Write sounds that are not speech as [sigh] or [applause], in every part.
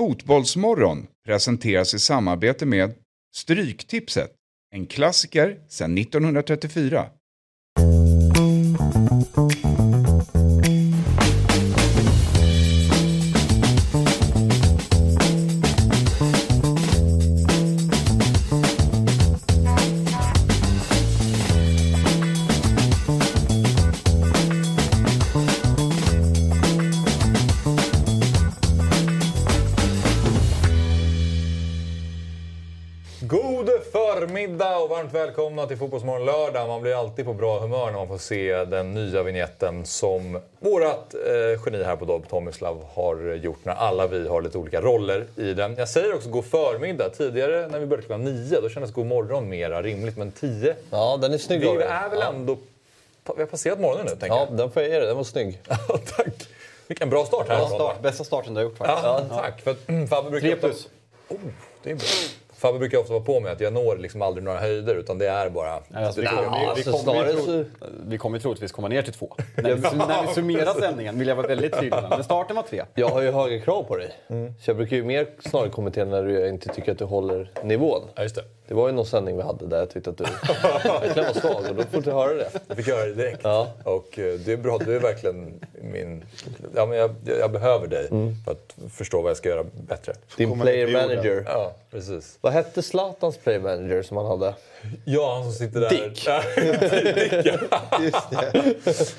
Fotbollsmorgon presenteras i samarbete med Stryktipset, en klassiker sedan 1934. Välkomna till Fotbollsmorgon lördag. Man blir alltid på bra humör när man får se den nya vignetten som vårat eh, geni här på Dobb, Tomislav, har gjort när alla vi har lite olika roller i den. Jag säger också god förmiddag. Tidigare när vi började klockan nio, då kändes god morgon mera rimligt. Men tio, Ja, den är snygg vi är väl ändå... Vi har passerat morgonen nu, tänker Ja, jag. den får jag ge dig. Den var snygg. [laughs] Ja, tack. Vilken bra start här. Bra start. Bästa starten du har gjort faktiskt. Ja, tack. För mm, Fabbe brukar Tre plus. Oh, det är bra. Fabbe brukar ofta vara på mig att jag når liksom aldrig några höjder utan det är bara... Alltså, vi, kommer, där- vi, vi, alltså, kommer ju snarare tro, vi kommer ju troligtvis komma ner till två. när, vi, när vi summerar sändningen vill jag vara väldigt tydlig med. Men starten var tre. Jag har ju högre krav på dig. Mm. Så jag brukar ju mer snarare kommentera när du inte tycker att du håller nivån. Ja, just det. Det var ju någon sändning vi hade där jag tyckte att du [laughs] verkligen var svag och då får du höra det. Jag fick göra det direkt. Ja. Och eh, det är bra. Du är verkligen min... Ja, men jag, jag behöver dig för att förstå vad jag ska göra bättre. Din player manager. Ja, precis. Vad hette Zlatans player manager som han hade? Ja, han som sitter där. Dick. Ja, [laughs] Dick, ja.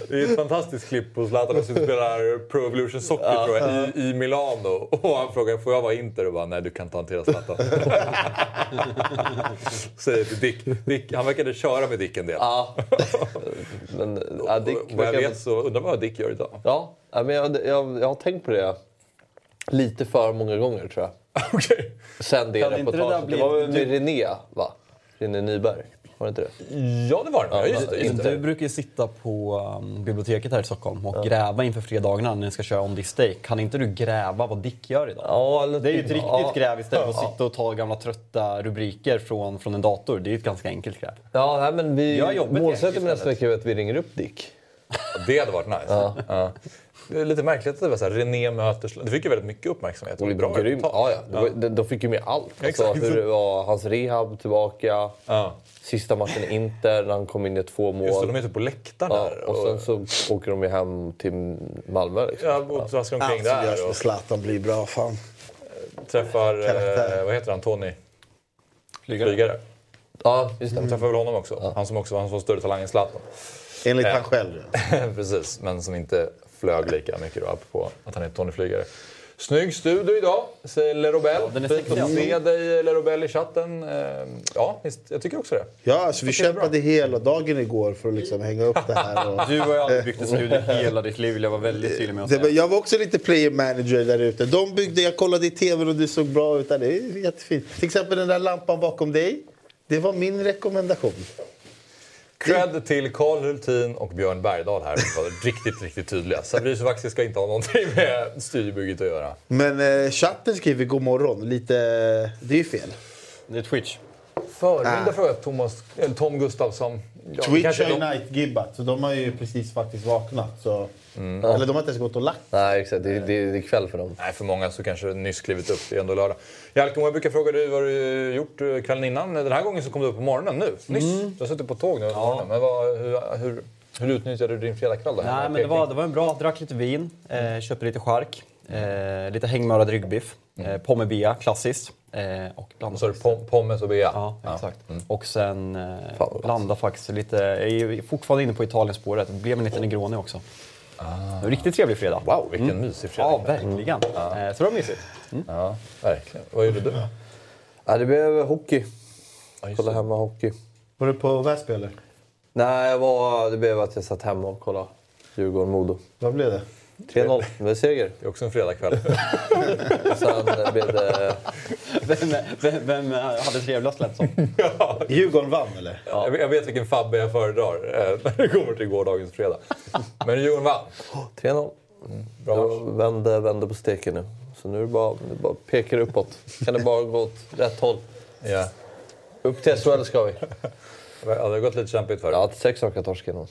Det är ett fantastiskt klipp på Zlatan som spelar Pro Evolution Soccer tror jag, i, i Milano. Och han frågar får jag vara Inter och bara nej du kan inte hantera Zlatan. [laughs] Säger till Dick. Dick. Han verkade köra med Dick en del. Ja. Men, ja, Dick Och vad jag vet så undrar vad Dick gör idag. Ja, ja, men jag, jag, jag har tänkt på det lite för många gånger tror jag. [laughs] Okej. Sen det Kan det reportaget. Det, bli- var väl med René, va? René Nyberg. Var det inte det? Ja, det var det. Ja, just det. Just Du det. brukar ju sitta på um, biblioteket här i Stockholm och gräva inför fredagarna när ni ska köra On This Day. Kan inte du gräva vad Dick gör idag? Ja, eller Det är ju ett riktigt ja. gräv istället för att sitta och ta gamla trötta rubriker från, från en dator. Det är ju ett ganska enkelt gräv. Ja, nej, men vi, målsättningen istället. nästa vecka är att vi ringer upp Dick. Det hade varit nice. Ja. Det är lite märkligt att det var så här, René möter... Det fick ju väldigt mycket uppmärksamhet. Och Det var bra grym. resultat. Ja, ja. De, fick ju med allt. Alltså, Exakt. hur det var hans rehab tillbaka, Ja. sista matchen Inter när han kom in i två mål. Just det, de är typ på läktaren ja, där. och sen så åker de ju hem till Malmö. Liksom. Ja, och traskar omkring Allt som görs där och Zlatan blir bra. Fan. träffar... Eh, vad heter han? Tony? Flygare. Flygare. Ja, just det. De träffar väl honom också. Han som också var var större talang än Zlatan. Enligt Ja. han själv. [laughs] Precis, men som inte flög lika mycket då, apropå att han är Tony Flygare. Snygg studio idag, säger Lerobel. den är Fint att se dig Lerobel i chatten. Eh, Ja, jag tycker också det. Ja, alltså, vi är bra. kämpade hela dagen igår för att liksom hänga upp det här. Och... Du har ju aldrig byggt en studio hela ditt liv jag vara väldigt tydlig med att var- säga. jag var också lite player manager där ute. De byggde, jag kollade i tv och det såg bra ut. Det är jättefint. Till exempel den där lampan bakom dig. Det var min rekommendation. Cred till Karl Hultin och Björn Bergdahl här. Var riktigt, riktigt tydliga. Fabrice Waxi ska inte ha någonting med studiobygget att göra. Men eh, chatten skriver god morgon. Lite... Det är ju fel. Det är Twitch. Förmiddag Ah. frågar Thomas, eller Tom Gustafsson. Ja, Twitch kanske har ju de- night-gibbat, så de har ju precis faktiskt vaknat. Så... Mm. Eller de har inte ens gått och lagt Nej, exakt. Det, det, det är kväll för dem. Nej, för många så kanske nyss klivit upp. Det är ändå lördag. Jalkemo, jag brukar fråga dig vad du gjort eh, kvällen innan. Den här gången så kom du upp på morgonen nu. Nyss. Du har suttit på tåg nu på morgonen. Men vad, hur, hur, hur utnyttjade du din fredagkväll då? Nej, men det var, det var en bra. Drack lite vin, eh, köpte lite chark, eh, lite hängmörad ryggbiff, eh, pommes bia, klassiskt. Eh, och blandade Så är det pom- pommes och bea? Ja, exakt. Mm. Och sen eh, blanda faktiskt lite, jag är fortfarande inne på Italienspåret. Det blev en liten Negroni också. En riktigt trevlig fredag. Wow, vilken mysig Ja, fredag. verkligen. Eh, så det var mysigt. Ja, verkligen. Vad gjorde du? Ja, det blev hockey. Ja, Kolla hemma hockey. Var du på Väsby eller? Nej, jag var, det blev att jag satt hemma och kollade Djurgården-Modo. Vad blev det? 3-0 med seger. Det är också en fredagkväll. [laughs] Sen blev det... Vem, vem, vem eh, hade trevligast lät som? [laughs] Djurgården vann eller? jag, vet, jag vet vilken Fabbe jag föredrar eh, [laughs] när det kommer till gårdagens fredag. Men Djurgården vann. 3-0. Bra match. Jag vände, vände på steken nu. Så nu är det bara, det bara pekar uppåt. Kan det bara gå åt rätt håll. Ja. Upp till SHL ska vi. Ja, det har gått lite kämpigt för har haft sex raka torsk innan.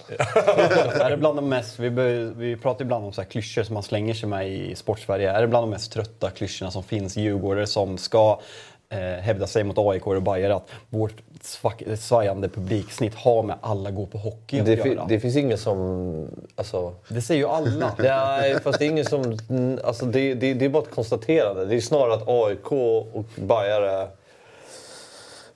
Är det bland de mest, vi, bör, vi pratar ibland om så här klyschor som man slänger sig med i Sportsverige. Är det bland de mest trötta klyschorna som finns? Djurgårdare som ska eh, hävda sig mot AIK och Bayern att vårt svack- svajande publiksnitt har med alla går på hockey att Det, göra. det finns ingen som... Alltså, Det säger ju alla. [laughs] Nej, fast det är ingen som... Alltså det, det, det är bara ett konstaterande. Det är snarare att AIK och Bajare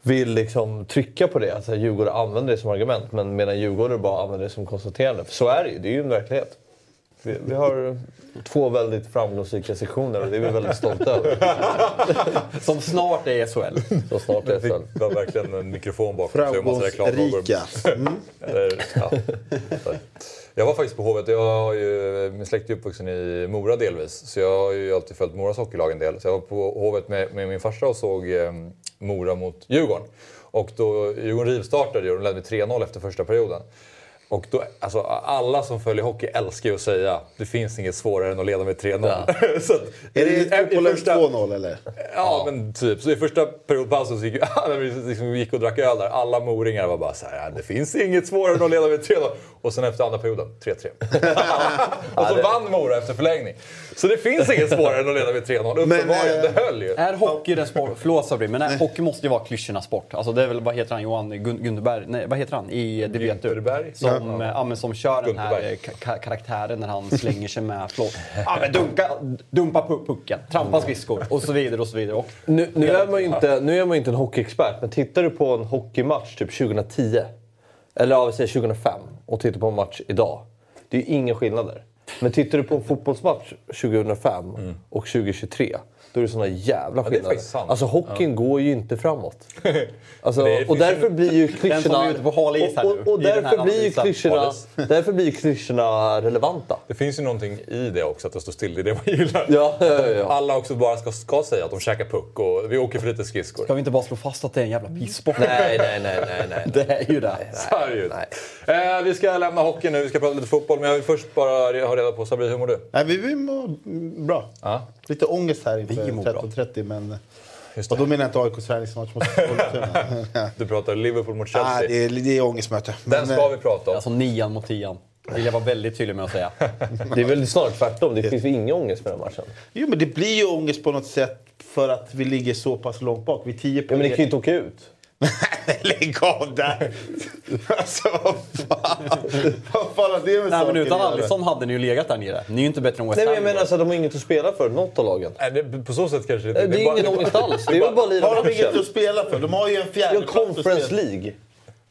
vill liksom trycka på det. Alltså Djurgården använder det som argument, men medan Djurgården bara använder det som konstaterande. För så är det ju. Det är ju en verklighet. Vi, vi har två väldigt framgångsrika sektioner och det är vi väldigt stolta över. [laughs] Som snart är SHL. Så snart är Jag fick det var verkligen en mikrofon bakom sig och massa reklamfrågor. Mm. Eller, ja. Jag var faktiskt på Hovet. Jag har ju, min släkt är uppvuxen i Mora delvis. Så jag har ju alltid följt Moras hockeylag en del. Så jag var på Hovet med, med min farsa och såg eh, Mora mot Djurgården. Och då Djurgården rivstartade och de ledde med 3-0 efter första perioden. Och då, alltså, alla som följer hockey älskar ju att säga det finns inget svårare än att leda med 3-0. [laughs] så att, Är i- det första- 2-0 eller? Ja, men typ. Så i första periodpausen så gick, vi [laughs] liksom gick och drack öl där, alla moringar var bara så här, det finns inget svårare än att leda med 3-0. Och sen efter andra perioden, 3-3. [laughs] och så vann Mora efter förlängning. Så det finns inget svårare än att leda med 3-0. Uppenbarligen, eh, det höll ju. Är hockey den sport... Förlåt Sabri, men är, hockey måste ju vara klyschornas sport. Alltså det är väl, vad heter han, Johan Gun- Gunderberg? Nej, vad heter han? I Det vet du. Som, ja. Ja, men som kör den här eh, ka- ka- karaktären när han slänger sig med, förlåt, ja, men dunka, dumpa pu- pucken, trampa skridskor och så vidare och så vidare. Och, Nu, nu, är man ju inte, nu är man ju inte en hockeyexpert, men tittar du på en hockeymatch typ 2010, eller ja, vi säger 2005, och tittar på en match idag. Det är ju inga skillnader. Men tittar du på en fotbollsmatch 2005 och 2023, då är det såna jävla det är skillnader. sant. Alltså hockeyn går ju inte framåt. [laughs] Alltså, Det och därför blir ju som klyschorna... är ute på hal is här och, och, och därför blir ju klyschorna, [laughs] därför blir relevanta. Det finns ju någonting i det också, att det står still. Det är det man gillar. Ja, ja, ja, ja. Alla också bara ska, ska säga att de käkar puck och vi åker för lite skridskor. Ska vi inte bara slå fast att det är en jävla pissport? Nej, nej, nej, nej, nej. [laughs] Det är ju det. Så är det ju. Eh, vi ska lämna hockey nu, vi ska prata lite fotboll. Men jag vill först bara ha reda på, Sabri, hur mår du? Nej, vi, vi mår bra. Ja. Lite ångest här inför. 13.30 men... Just Och det. då menar jag inte AIKs träningsmatch mot [laughs] Sollentuna. [laughs] Du pratar Liverpool mot Chelsea. Nej, det är, det är ångestmöte. Den Men, ska eh, vi prata om. Alltså nian mot tian. Vill jag vara väldigt tydlig med att säga. [laughs] Det är väl snarare tvärtom. Det finns ju ingen ångest med den matchen. Jo, men det blir ju ångest på något sätt för att vi ligger så pass långt bak. Vi är 10 Ja, poäng. men ni kan ju inte åka ut. [laughs] Lägg av där! [laughs] alltså, vad fan? vad fan har det med Nej, men utan? Alisson hade ni ju legat där nere. Ni är ju inte bättre än West Nej, men Ham. jag menar alltså, de har inget att spela för, något av lagen. Nej, det, på så sätt kanske det Det är ingen ångest alls. Det är väl [laughs] bara att lira Har de inget att spela för? De har ju en fjärde Conference. League.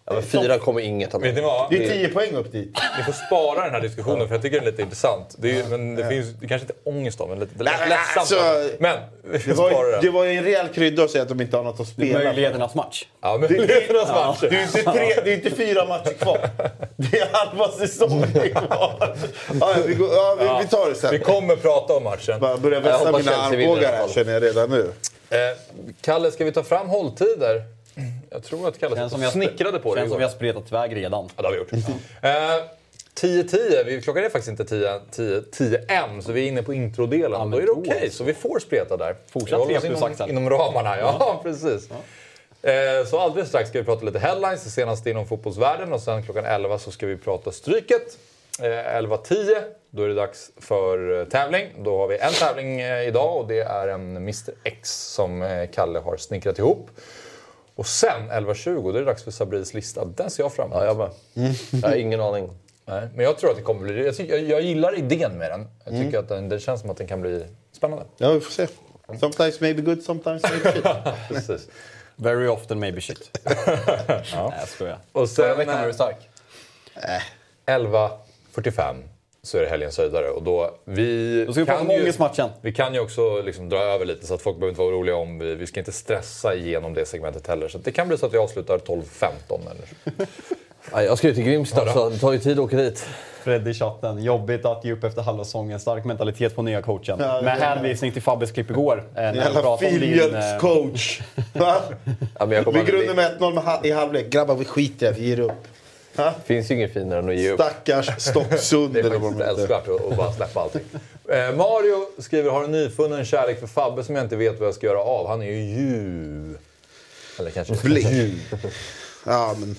Ja, men fyra kommer inget av vad? Det är 10 poäng upp dit. Ni får spara den här diskussionen för jag tycker den är lite intressant. Det är, men det finns det kanske inte är ångest av men lite ledsamt. alltså, men vi Det var, ju, det var ju en rejäl krydda att säga att de inte har något att spela för. Möjligheternas match. Ja, men möjligheternas match. Det är inte, tre, det är inte fyra matcher kvar. Det är halva säsongen kvar. Ja, ja, vi, går, ja, vi, vi tar det sen. Vi kommer prata om matchen. Bara börja Jag vässa mina armbågar här känner jag redan nu. Eh, Kalle, ska vi ta fram hålltider? Jag tror att Kalle som har- snickrade på det Känns som vi har spretat iväg redan. Ja, det har vi gjort. [laughs] Eh, 10-10, vi- klockan är faktiskt inte 10, 10, 10 än, så vi är inne på introdelen. men Då är det okej, så. så vi får spreta där. Tre oss plus inom, inom ramarna, ja, [laughs] precis. Eh, så alldeles strax ska vi prata lite headlines, det senaste inom fotbollsvärlden och sen klockan 11 så ska vi prata Stryket. Eh, 11.10, då är det dags för eh, tävling. Då har vi en tävling eh, idag och det är en Mr X som eh, Kalle har snickrat ihop. Och sen 11.20, då är det dags för Sabris lista. Den ser jag fram emot. Ja, jag med. Jag har ingen aning. Nej, men jag tror att det kommer bli... Jag, tycker, jag, jag gillar idén med den. Jag tycker att den, det känns som att den kan bli spännande. Ja, vi får se. Sometimes maybe good, sometimes maybe shit. [laughs] Precis. Very often maybe shit. [laughs] Nej, jag skojar. Och Förra sen veckan var du stark. 11.45 så är det helgens höjdare. Och då, vi, Då ska vi prata om ångestmatchen. vi kan ju också liksom dra över lite så att folk behöver inte vara oroliga om vi, vi ska inte stressa igenom det segmentet heller. Så det kan bli så att vi avslutar 12.15 eller [laughs] Ja, jag ska ju till Grimsta, så det tar ju tid att åka dit. Fred i chatten. Jobbigt att ge upp efter halva säsongen. Stark mentalitet på nya coachen. Ja, Med hänvisning till Fabbes klipp igår. eh, Jävla din... eh, filmjölkscoach. [laughs] Va? Ja, Vi grundar med 1-0 med ha- i halvlek. Grabbar, vi skiter i det. Vi ger upp. Det finns ju inget finare än att ge upp. Stackars Stocksund. Det är faktiskt älskvärt att, bara släppa allting. Eh, Mario skriver, har en nyfunnen kärlek för Fabbe som jag inte vet vad jag ska göra av. Han är ju ju... Eller kanske... Blick. Ja, men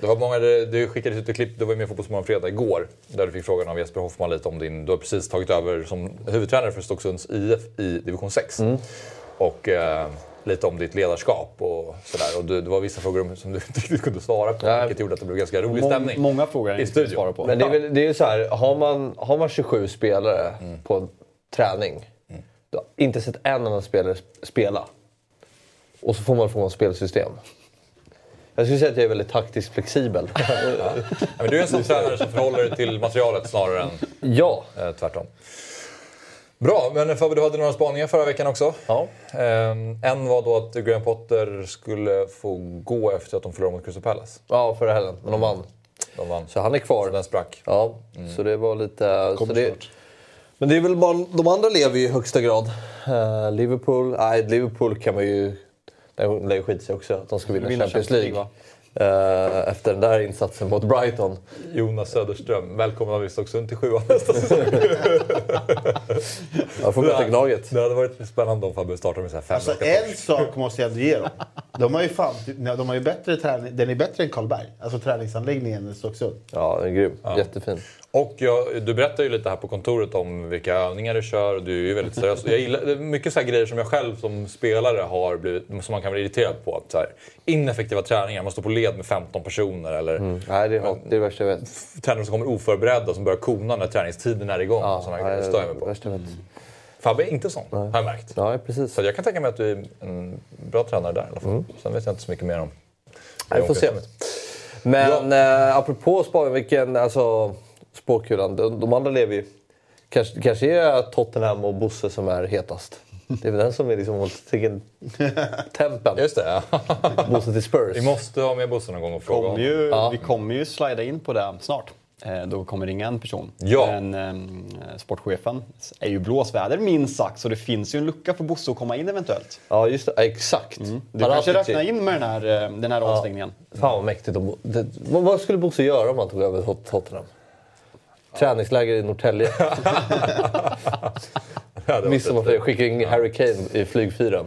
Det var många, det skickades ut ett klipp, du var med i Fotbollsmorgon fredag igår, där du fick frågan av Jesper Hoffman lite om din, du har precis tagit över som huvudtränare för Stocksunds IF i division 6. Mm. Och eh, lite om ditt ledarskap och sådär. Och du, det var vissa frågor som du [laughs] inte riktigt kunde svara på, Nej. vilket gjorde att det blev ganska rolig Mång- stämning. Många frågor jag i inte studion. svara på. Men det är, väl, det är ju så här, har man, har man 27 spelare Mm. på en träning, du har inte sett en enda spelare spela. Och så får man från ett spelsystem. Jag skulle säga att jag är väldigt taktiskt flexibel. [laughs] Ja, men du är en sån [laughs] tränare som förhåller dig till materialet snarare än ja. eh, tvärtom. Bra, men Fabbe, du hade några spaningar förra veckan också. ja. Ehm, en var då att Graham Potter skulle få gå efter att de förlorade mot Crystal Palace. Ja, förra helgen. Men de vann. De vann. Så han är kvar. Så den sprack. Ja, så det var lite... Så det, snart. men det är väl bara, de andra lever ju i högsta grad. Eh, Liverpool, nej Liverpool kan man ju... De lär ju skita sig också att de ska vinna, Vinna Champions Champions League. League, Eh, efter den där insatsen mot Brighton. Jonas Söderström, välkommen visst också till sjuan nästa [laughs] säsong. Jag får möta Gnaget. Det hade varit spännande om Fabbe startade med så här fem Alltså en sak måste jag ändå ge dem. De har ju fan, de har ju bättre träning, den är bättre än Karlberg. Alltså träningsanläggningen i Stocksund. Ja, den är grym. Jättefin. Och jag, du berättar ju lite här på kontoret om vilka övningar du kör och du är ju väldigt seriös. Jag gillar, mycket så här grejer som jag själv som spelare har blivit, som man kan bli irriterad på. Att så här, ineffektiva träningar, man står på led med 15 personer eller Nej, det är, det är det värsta jag vet. tränare som kommer oförberedda som börjar kona när träningstiden är igång. Ja, Ja, nej, grejer stör jag mig på. värsta jag vet. Fabbe är inte sån, har jag märkt. Ja, precis. Så jag kan tänka mig att du är en bra tränare där i alla fall. Sen vet jag inte så mycket mer om Nej, vi får se. Men eh, apropå Spanien, vilken alltså, spåkulan. De, de andra lever ju... Kanske, kanske är Tottenham och Bosse som är hetast. Det är väl den som är liksom vilken [laughs] tempen. Just det, ja. [laughs] Bosse till Spurs. Vi måste ha med Bosse någon gång och fråga Kommer honom. ju, Ja. Vi kommer ju slida in på det snart. Eh, Då kommer ringa en person. Ja. Men eh, sportchefen är ju blåsväder minst sagt, så det finns ju en lucka för Bosse att komma in eventuellt. Ja, just det. Ja, exakt. Du Han kanske räknar in med den här, eh, den här avstängningen. Fan vad mäktigt. Det, vad, skulle Bosse göra om han tog över Tot- Tottenham? Träningsläger i Norrtälje. [laughs] Midsommarfirande. Skickar in Harry Kane i flygfyren.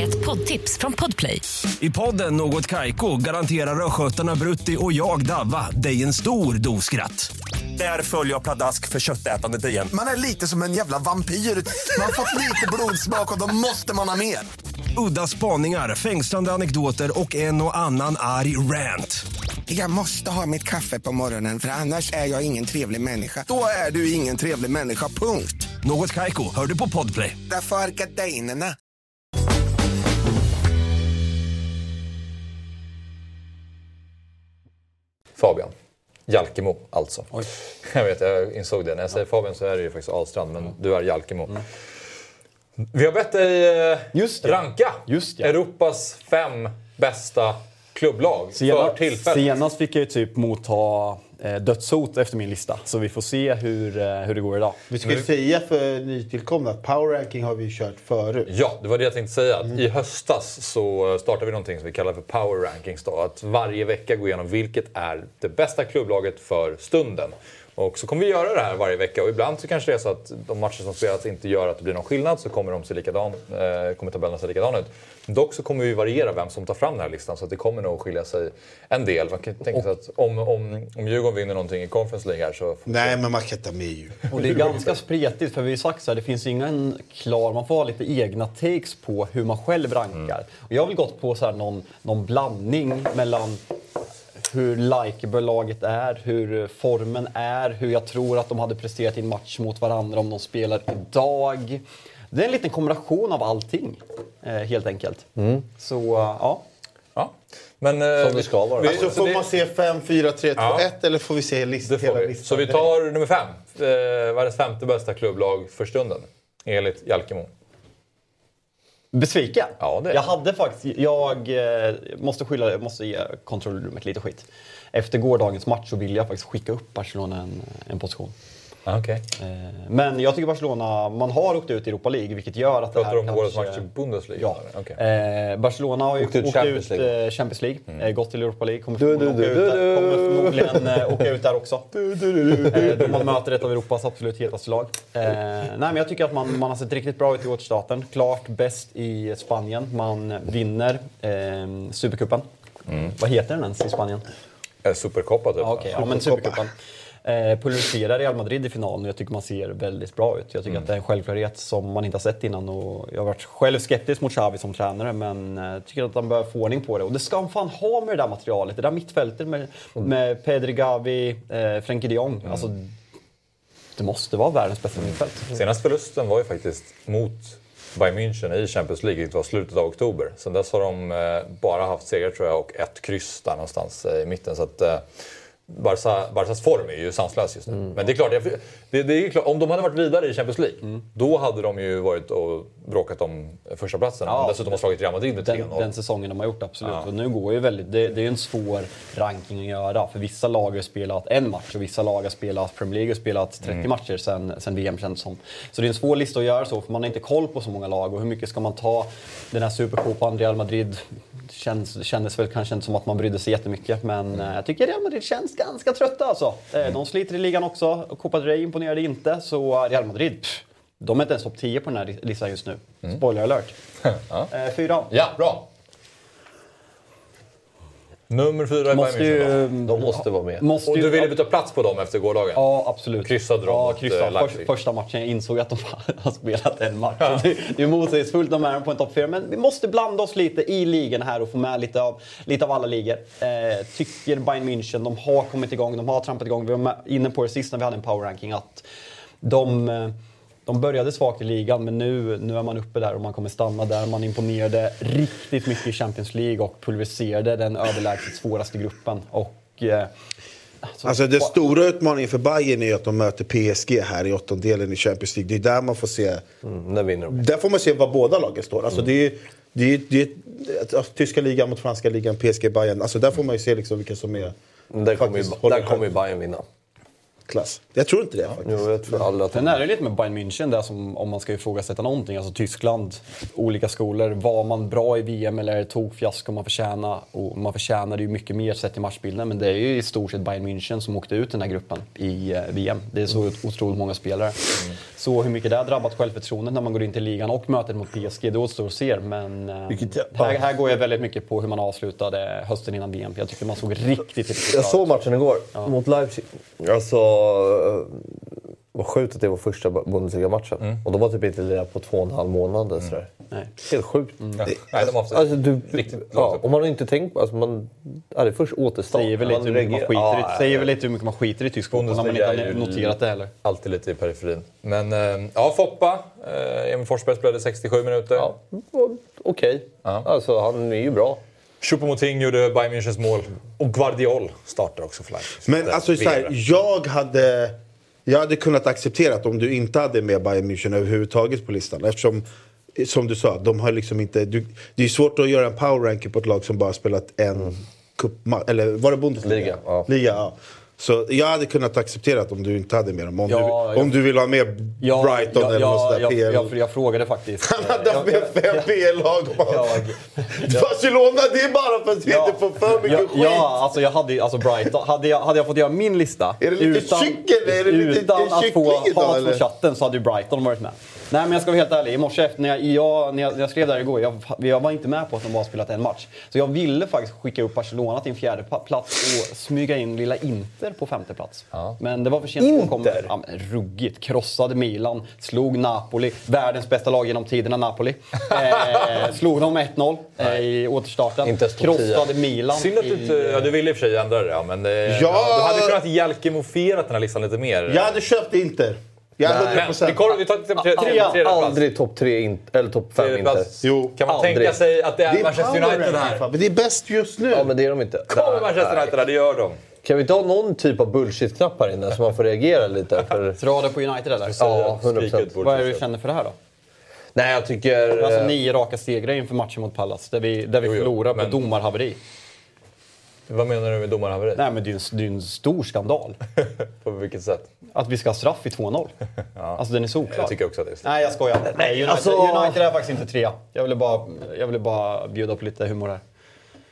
Ett poddtips från Podplay. I podden Något Kaiko garanterar östgötarna Brutti och jag, Davva, dig en stor dos skratt. Där följer jag pladask för köttätandet igen. Man är lite som en jävla vampyr. Man har fått lite blodsmak och då måste man ha mer. Udda spaningar, fängslande anekdoter och en och annan arg rant. Jag måste ha mitt kaffe på morgonen för annars är jag ingen trevlig människa. Då är du ingen trevlig människa, punkt. Något Kaiko, hör du på Podplay. Därför är gardinerna. Fabian. Jalkemo, alltså. Jag vet, jag insåg det. När jag säger Fabian så är det ju faktiskt Ahlstrand, men du är Jalkemo. Vi har bett dig eh, Just det. ranka Just det. Europas fem bästa klubblag för Senast, tillfället. senast fick jag ju typ motta eh, dödshot efter min lista, så vi får se hur, eh, hur det går idag. Vi ska ju säga för nytillkomna att power ranking har vi kört förut. Ja, det var det jag tänkte säga. Att I höstas så startade vi någonting som vi kallar för Power Rankings. Då. Att varje vecka gå igenom vilket är det bästa klubblaget för stunden. Och så kommer vi göra det här varje vecka och ibland så kanske det är så att de matcher som spelas inte gör att det blir någon skillnad så kommer de se likadan, eh, kommer tabellerna se likadana ut. Dock så kommer vi variera vem som tar fram den här listan så att det kommer nog skilja sig en del. Man kan tänka sig att om, om, om Djurgården vinner någonting i Conference League här så... Nej, men man kan ta med ju. Och det är ganska spretigt för vi har ju sagt så här, det finns ingen klar, man får ha lite egna takes på hur man själv rankar. Och jag har väl gått på så här någon, någon blandning mellan hur likeable laget är, hur formen är, hur jag tror att de hade presterat i en match mot varandra om de spelar idag. Det är en liten kombination av allting, eh, helt enkelt. Så, eh, ja. Ja. Men, eh, Som det ska vara. vi- Alltså, så får det- man se 5, 4, 3, 2, Ja. 1 eller får vi se list, hela vi. listan? Så vi tar nummer fem. Eh, världens femte bästa klubblag för stunden. Enligt Jalkemo. Besviken? Ja, det är Jag hade faktiskt, jag eh, måste skylla, jag måste ge kontrollrummet lite skit. Efter gårdagens match så ville jag faktiskt skicka upp Barcelona en, en position. Ah, okej. Eh, Men jag tycker Barcelona, man har åkt ut i Europa League vilket gör att det Pratar här du om årets kanske- match i Bundesliga? Ja. Okej. Eh, Barcelona har ju Åkt ut Champions League. eh, Champions League, eh, gått till Europa League, kommer Du, förmodligen, du, åka, du, ut där, du, du. kommer förmodligen eh, åka ut där också. Eh, de har möter ett av Europas absolut hetaste lag. Eh, nej, men jag tycker att man, man har sett riktigt bra ut i återstarten. Klart bäst i Spanien. Man vinner eh, Supercupen. Vad heter den ens i Spanien? Supercoppa typ. Ja, okej. ja, men Supercupen. Eh, pulveriserar Real Madrid i finalen och jag tycker man ser väldigt bra ut. Jag tycker att det är en självklarhet som man inte har sett innan. Och jag har varit själv skeptisk mot Xavi som tränare men eh, tycker att han bör få ordning på det. Och det ska han fan ha med det där materialet. Det där mittfältet med, med Pedri, Gavi, eh, Frenkie de Jong. Alltså, det måste vara världens bästa mittfält. Senaste förlusten var ju faktiskt mot Bayern München i Champions League, vilket var slutet av oktober. Sen dess har de eh, bara haft segrar tror jag och ett kryss där någonstans eh, i mitten. Så att, eh, Barca, Barcas form är ju sanslös just nu. Men det är klart, det, det är klart, om de hade varit vidare i Champions League, då hade de ju varit och bråkat om första platsen. Ja. och dessutom har slagit Real Madrid med 3-0. Den, den säsongen de har gjort, absolut. Och nu går ju väldigt, det, det är ju en svår ranking att göra. För vissa lag har spelat en match och vissa lag har spelat, Premier League har spelat 30 matcher sen, sen VM känns det som. Så det är en svår lista att göra så, för man har inte koll på så många lag. Och hur mycket ska man ta den här supercopan, Real Madrid? Känns, kändes väl kanske inte som att man brydde sig jättemycket, men eh, jag tycker Real Madrid känns ganska trötta alltså. Eh, De sliter i ligan också, Copa del Rey imponerade inte, så Real Madrid, pff, de är inte ens topp 10 på den här listan just nu. Spoiler alert. [laughs] Eh, Fyra. Ja, bra! Nummer fyra i Måste ju... då. De måste vara med. Måste Och du ville byta plats på dem efter gårdagen? Ja, absolut. Kryssade de ja, mot, kryssade. eh, Leipzig? För, första matchen jag insåg att de [laughs] har spelat en match. Det, det är motsägelsefullt, de är på en topp fyra. Men vi måste blanda oss lite i ligan här och få med lite av, lite av alla ligor. Eh, tycker Bayern München, de har kommit igång, de har trampat igång. Vi var inne på det sist när vi hade en power ranking att de, eh, de började svagt i ligan, men nu, nu är man uppe där och man kommer stanna där. Man imponerade riktigt mycket i Champions League och pulveriserade den överlägset svåraste gruppen. Och, eh, Alltså den stora utmaningen för Bayern är att de möter PSG här i åttondelen i Champions League. Det är där man får se, Mm, där vinner de. där får man se var båda lagen står. Alltså det är, det är, det är, alltså, tyska ligan mot franska ligan, PSG, Bayern. Alltså där får man ju se liksom vilka som är Där kommer ju, där kommer Bayern vinna. Klass. Jag tror inte det faktiskt. Jo, jag tror aldrig att Sen är det lite med Bayern München där som om man ska ifrågasätta någonting. Alltså Tyskland, olika skolor. Var man bra i VM eller tog fiasko man förtjäna? Och man förtjänade ju mycket mer sett i matchbilden. Men det är ju i stort sett Bayern München som åkte ut den här gruppen i eh, VM. Det är så otroligt många spelare. Så hur mycket det har drabbat självförtroendet när man går in till ligan och mötet mot PSG, det återstår att se. Men eh, Vilket jag- här, här går jag väldigt mycket på hur man avslutade hösten innan VM. Jag tycker man såg riktigt, riktigt Jag bra såg ut. matchen igår mot Leipzig. Alltså, eh, vad sjukt att det var första Bundesliga-matchen. Och de var typ inte lirade på två och en halv månad. Sådär. Nej. Helt sjukt. Ja. Nej, de har haft Alltså, du, riktigt ja, och man har inte tänkt på... Alltså, man, ja, det är först återstart. Säger väl lite hur mycket man skiter, i, Ja, säger väl lite hur mycket man skiter i tysk fotboll när man inte har noterat det heller. Alltid lite i periferin. Men eh, ja, Foppa. Eh, Emil Forsberg spelade 67 minuter. Ja, okej. Ja. Alltså, han är ju bra. Choupo-Moting gjorde Bayern Münchens mål. Och Guardiol startar också för Leipzig. Men att, alltså, så här, jag, hade, jag hade kunnat acceptera att om du inte hade med Bayern München överhuvudtaget på listan. Eftersom, som du sa, de har liksom inte... Du, det är svårt att göra en power ranking på ett lag som bara spelat en cupmatch. Eller var det Bundesliga? Liga, ja. Liga, ja. Så jag hade kunnat acceptera om du inte hade med dem. Om, Ja, du, ja. om du vill ha med Brighton eller något sånt där jag, PL. jag, jag frågade faktiskt. Han hade jag, med fem PL-lag. jag, Barcelona, det är bara för att vi Ja. inte får för mycket ja, skit. ja, alltså jag hade alltså Brighton. Hade jag, hade jag fått göra min lista Är det lite kyckel? Är det lite utan att få hat från chatten så hade ju Brighton varit med. Nej men jag ska vara helt ärlig, i morse efter när jag, jag, när jag, när jag skrev där igår, jag, jag var inte med på att de bara spelat en match. Så jag ville faktiskt skicka upp Barcelona till en fjärde plats och smyga in lilla Inter på femte plats. Men det var för sent. Inter? Kom, ja, men ruggigt. Krossade Milan, slog Napoli, världens bästa lag genom tiderna Napoli. [laughs] Eh, slog dem 1-0 eh, i återstarten. Krossade Milan. Synd att du inte... Ja, du ville i och för sig ändra det, ja, men... eh, Ja. Du hade kunnat Jalkemoferat den här listan lite mer. Jag hade köpt Inter. Jag hade 100 Men vi, procent. kollar, vi tar till tre, Trea, tredje plats. Aldrig topp tre in, eller topp fem inte. Jo, Kan man aldrig. tänka sig att det är, Det är Manchester United här? men det är bäst just nu. Ja, men det är de inte. Kommer Manchester United här? Det gör de. Kan vi inte ha någon typ av bullshit-knapp här inne så man får reagera lite? [laughs] För... Dra det på United eller? Ja, 100 Skrika ut procent. vårt Vad är det du känner för det här då? Nej, jag tycker... Alltså nio raka segrar inför matchen mot Pallas där vi, där vi Jo, jo, förlorar men- på domarhaveri. Vad menar du med domarhaveri? Nej men det är ju en, det är en stor skandal. [laughs] På vilket sätt? Att vi ska ha straff i 2-0. [laughs] Alltså den är solklar. Jag tycker också att det är straff. Nej, jag skojar. Nej, United, alltså- United är faktiskt inte trea. Jag ville bara, jag ville bara bjuda på lite humor här.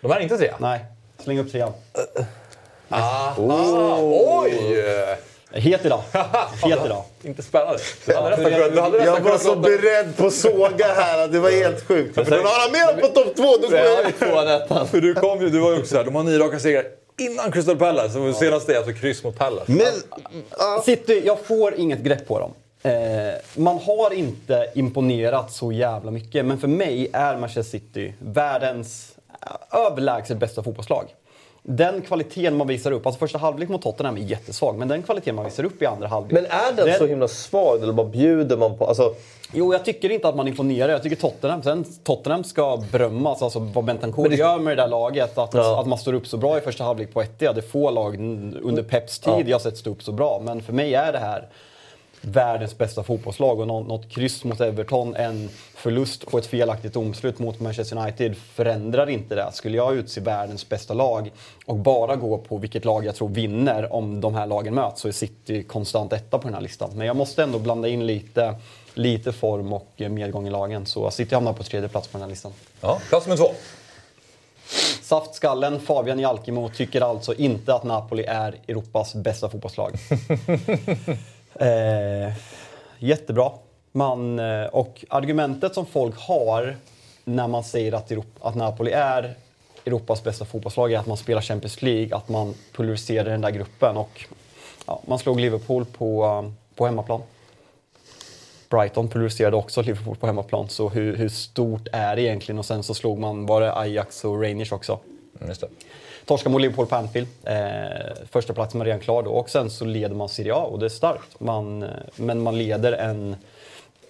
De är inte tre? Nej, släng upp trean. [laughs] Ah, oj! Het idag. [laughs] Het idag. Inte spännande. Du hade nästan kunnat- Jag var så beredd på att såga här. Det var helt sjukt. För den har han med på topp två. Då jag... För du, kom ju, du var ju också såhär, de har nio raka segrar innan Crystal Palace. Så senaste är alltså kryss mot Palace. Men, ja. City, jag får inget grepp på dem. Eh, man har inte imponerat så jävla mycket, men för mig är Manchester City världens eh, överlägset bästa fotbollslag. Den kvaliteten man visar upp, alltså första halvlek mot Tottenham är jättesvag, men den kvaliteten man visar upp i andra halvlek. Men är den så himla svag eller bara bjuder man på? Alltså, Jo, jag tycker inte att man imponerar. Jag tycker Tottenham, sen, Tottenham ska berömmas. Alltså vad Bentancourt det- gör med det där laget. Att, Ja. att man står upp så bra i första halvlek på Etihad. Det är få lag under Peps tid Ja. jag sett stå upp så bra. Men för mig är det här världens bästa fotbollslag. Och nå- något kryss mot Everton, en förlust på ett felaktigt domslut mot Manchester United förändrar inte det. Skulle jag utse världens bästa lag och bara gå på vilket lag jag tror vinner om de här lagen möts så är City konstant etta på den här listan. Men jag måste ändå blanda in lite, lite form och eh, medgång i lagen. Så City hamnar på tredje plats på den här listan. Ja, plats nummer två. Saftskallen Fabian Jalkemo tycker alltså inte att Napoli är Europas bästa fotbollslag. [laughs] eh, jättebra. Man, eh, och argumentet som folk har när man säger att, Europa, att Napoli är Europas bästa fotbollslag är att man spelar Champions League, att man pulveriserar den där gruppen. Och, ja, man slog Liverpool på, eh, på hemmaplan. Brighton pulveriserade också Liverpool på hemmaplan, så hur, hur stort är det egentligen? Och sen så slog man, var det Ajax och Rangers också? Mm, Just det. Torska mot Liverpool på Anfield. Eh, första platsen var redan klar då. Och sen så leder man Serie A och det är starkt. Man, eh, men man leder en,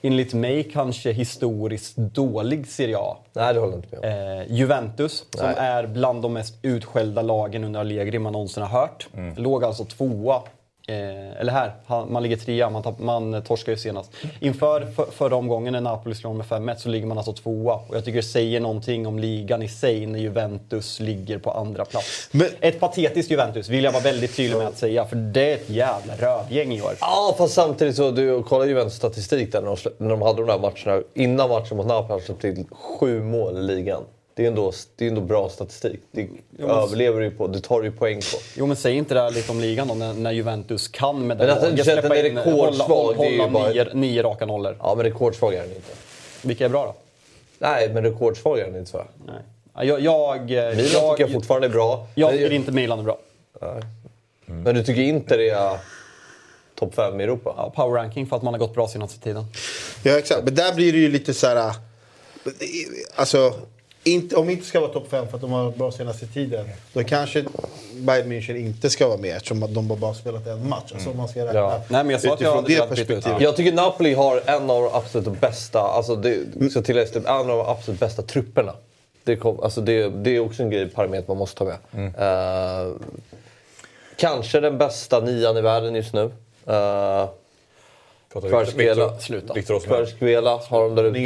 enligt mig, kanske historiskt dålig Serie A. nej, det håller inte med. Eh, Juventus, som Nej. är bland de mest utskällda lagen under Allegri man någonsin har hört. Låg alltså tvåa. Eh, eller här, han, man ligger trea, man, tapp, man torskar ju senast. Inför för, förra omgången när Napoli slår med 5-1 så ligger man alltså tvåa. Och jag tycker det säger någonting om ligan i sig när Juventus ligger på andra plats. Men- Ett patetiskt Juventus vill jag vara väldigt tydlig med att säga, för det är ett jävla rövgäng i år. Ja, fast samtidigt så, du kollar Juventus statistik där när de, när de hade de där matcherna. Innan matchen mot Napoli hade de släppt in sju mål i ligan. Det är ändå, det är ändå bra statistik. Det överlever du på, det tar du ju poäng på. Jo men säg inte det här lite om ligan då, när, när Juventus kan med att laget du att den är in- rekordsvag, hålla, ju hålla bara- nio, nio raka nollor. Ja, men rekordsvag är den inte. Vilka är bra då? Nej, men rekordsvag är den inte så. Nej. Ja, Jag, jag, Milan jag, tycker jag fortfarande är bra. jag tycker inte Milan är bra. men du tycker inte det är topp fem i Europa? Ja, power ranking för att man har gått bra senaste tiden. Ja, exakt. Men där blir det ju lite så här... äh, Alltså, inte, om det inte ska vara topp fem för att de har varit bra senaste tiden. Då kanske Bayern München inte ska vara med eftersom de bara spelat en match. Alltså man ska räkna Ja. Nej, men jag sa jag utifrån hade det perspektivet. Jag tycker Napoli har en av de absolut bästa, alltså det, det, en av de absolut bästa trupperna. Det, kom, alltså det, det är också en grej, parameter man måste ta med. Eh, kanske den bästa nian i världen just nu. Uh, Victor- Sluta. Kvaratskhelia har de där ute.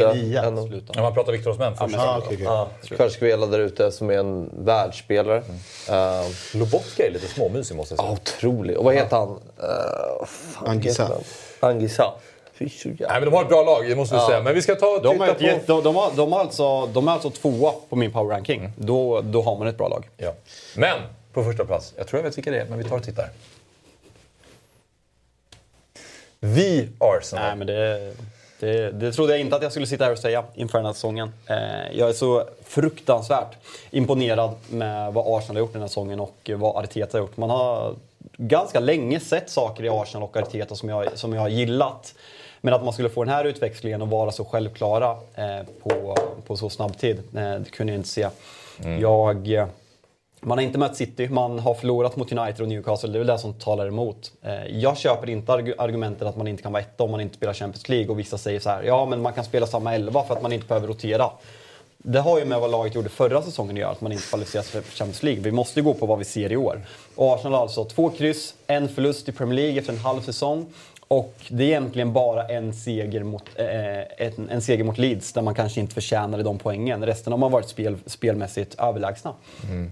Sluta. Ja, man pratar Victor Osimhen först. Ah. Ja, Kvaratskhelia där ute som är en världsspelare. Uh, Lobotka är lite småmysig måste jag säga. ja, otrolig. Och vad heter han? Uh, så jävla... Nej, men de har ett bra lag, det måste vi säga. Men vi ska ta och De, titta på... ett- de, de, har, de, har alltså, de är alltså tvåa på min power ranking. Då, då har man ett bra lag. Ja. Men, på första plats. Jag tror jag vet vilka det är, men vi tar och tittar. Vi Arsenal. Nej, men det, det, det trodde jag inte att jag skulle sitta här och säga inför den här säsongen. Eh, jag är så fruktansvärt imponerad med vad Arsenal har gjort den här säsongen och vad Arteta har gjort. Man har ganska länge sett saker i Arsenal och Arteta som jag, som jag har gillat. Men att man skulle få den här utväxlingen och vara så självklara eh, på, på så snabb tid, eh, det kunde jag inte se. Jag... Man har inte mött City, man har förlorat mot United och Newcastle. Det är väl det som talar emot. Eh, jag köper inte argumentet att man inte kan vara etta om man inte spelar Champions League. Och vissa säger så här, ja men man kan spela samma elva för att man inte behöver rotera. Det har ju med vad laget gjorde förra säsongen att göra, att man inte kvalificerar sig för Champions League. Vi måste ju gå på vad vi ser i år. Och Arsenal har alltså två kryss, en förlust i Premier League efter en halv säsong. Och det är egentligen bara en seger mot, eh, en, en seger mot Leeds där man kanske inte förtjänade de poängen. Resten har man varit spel, spelmässigt överlägsna.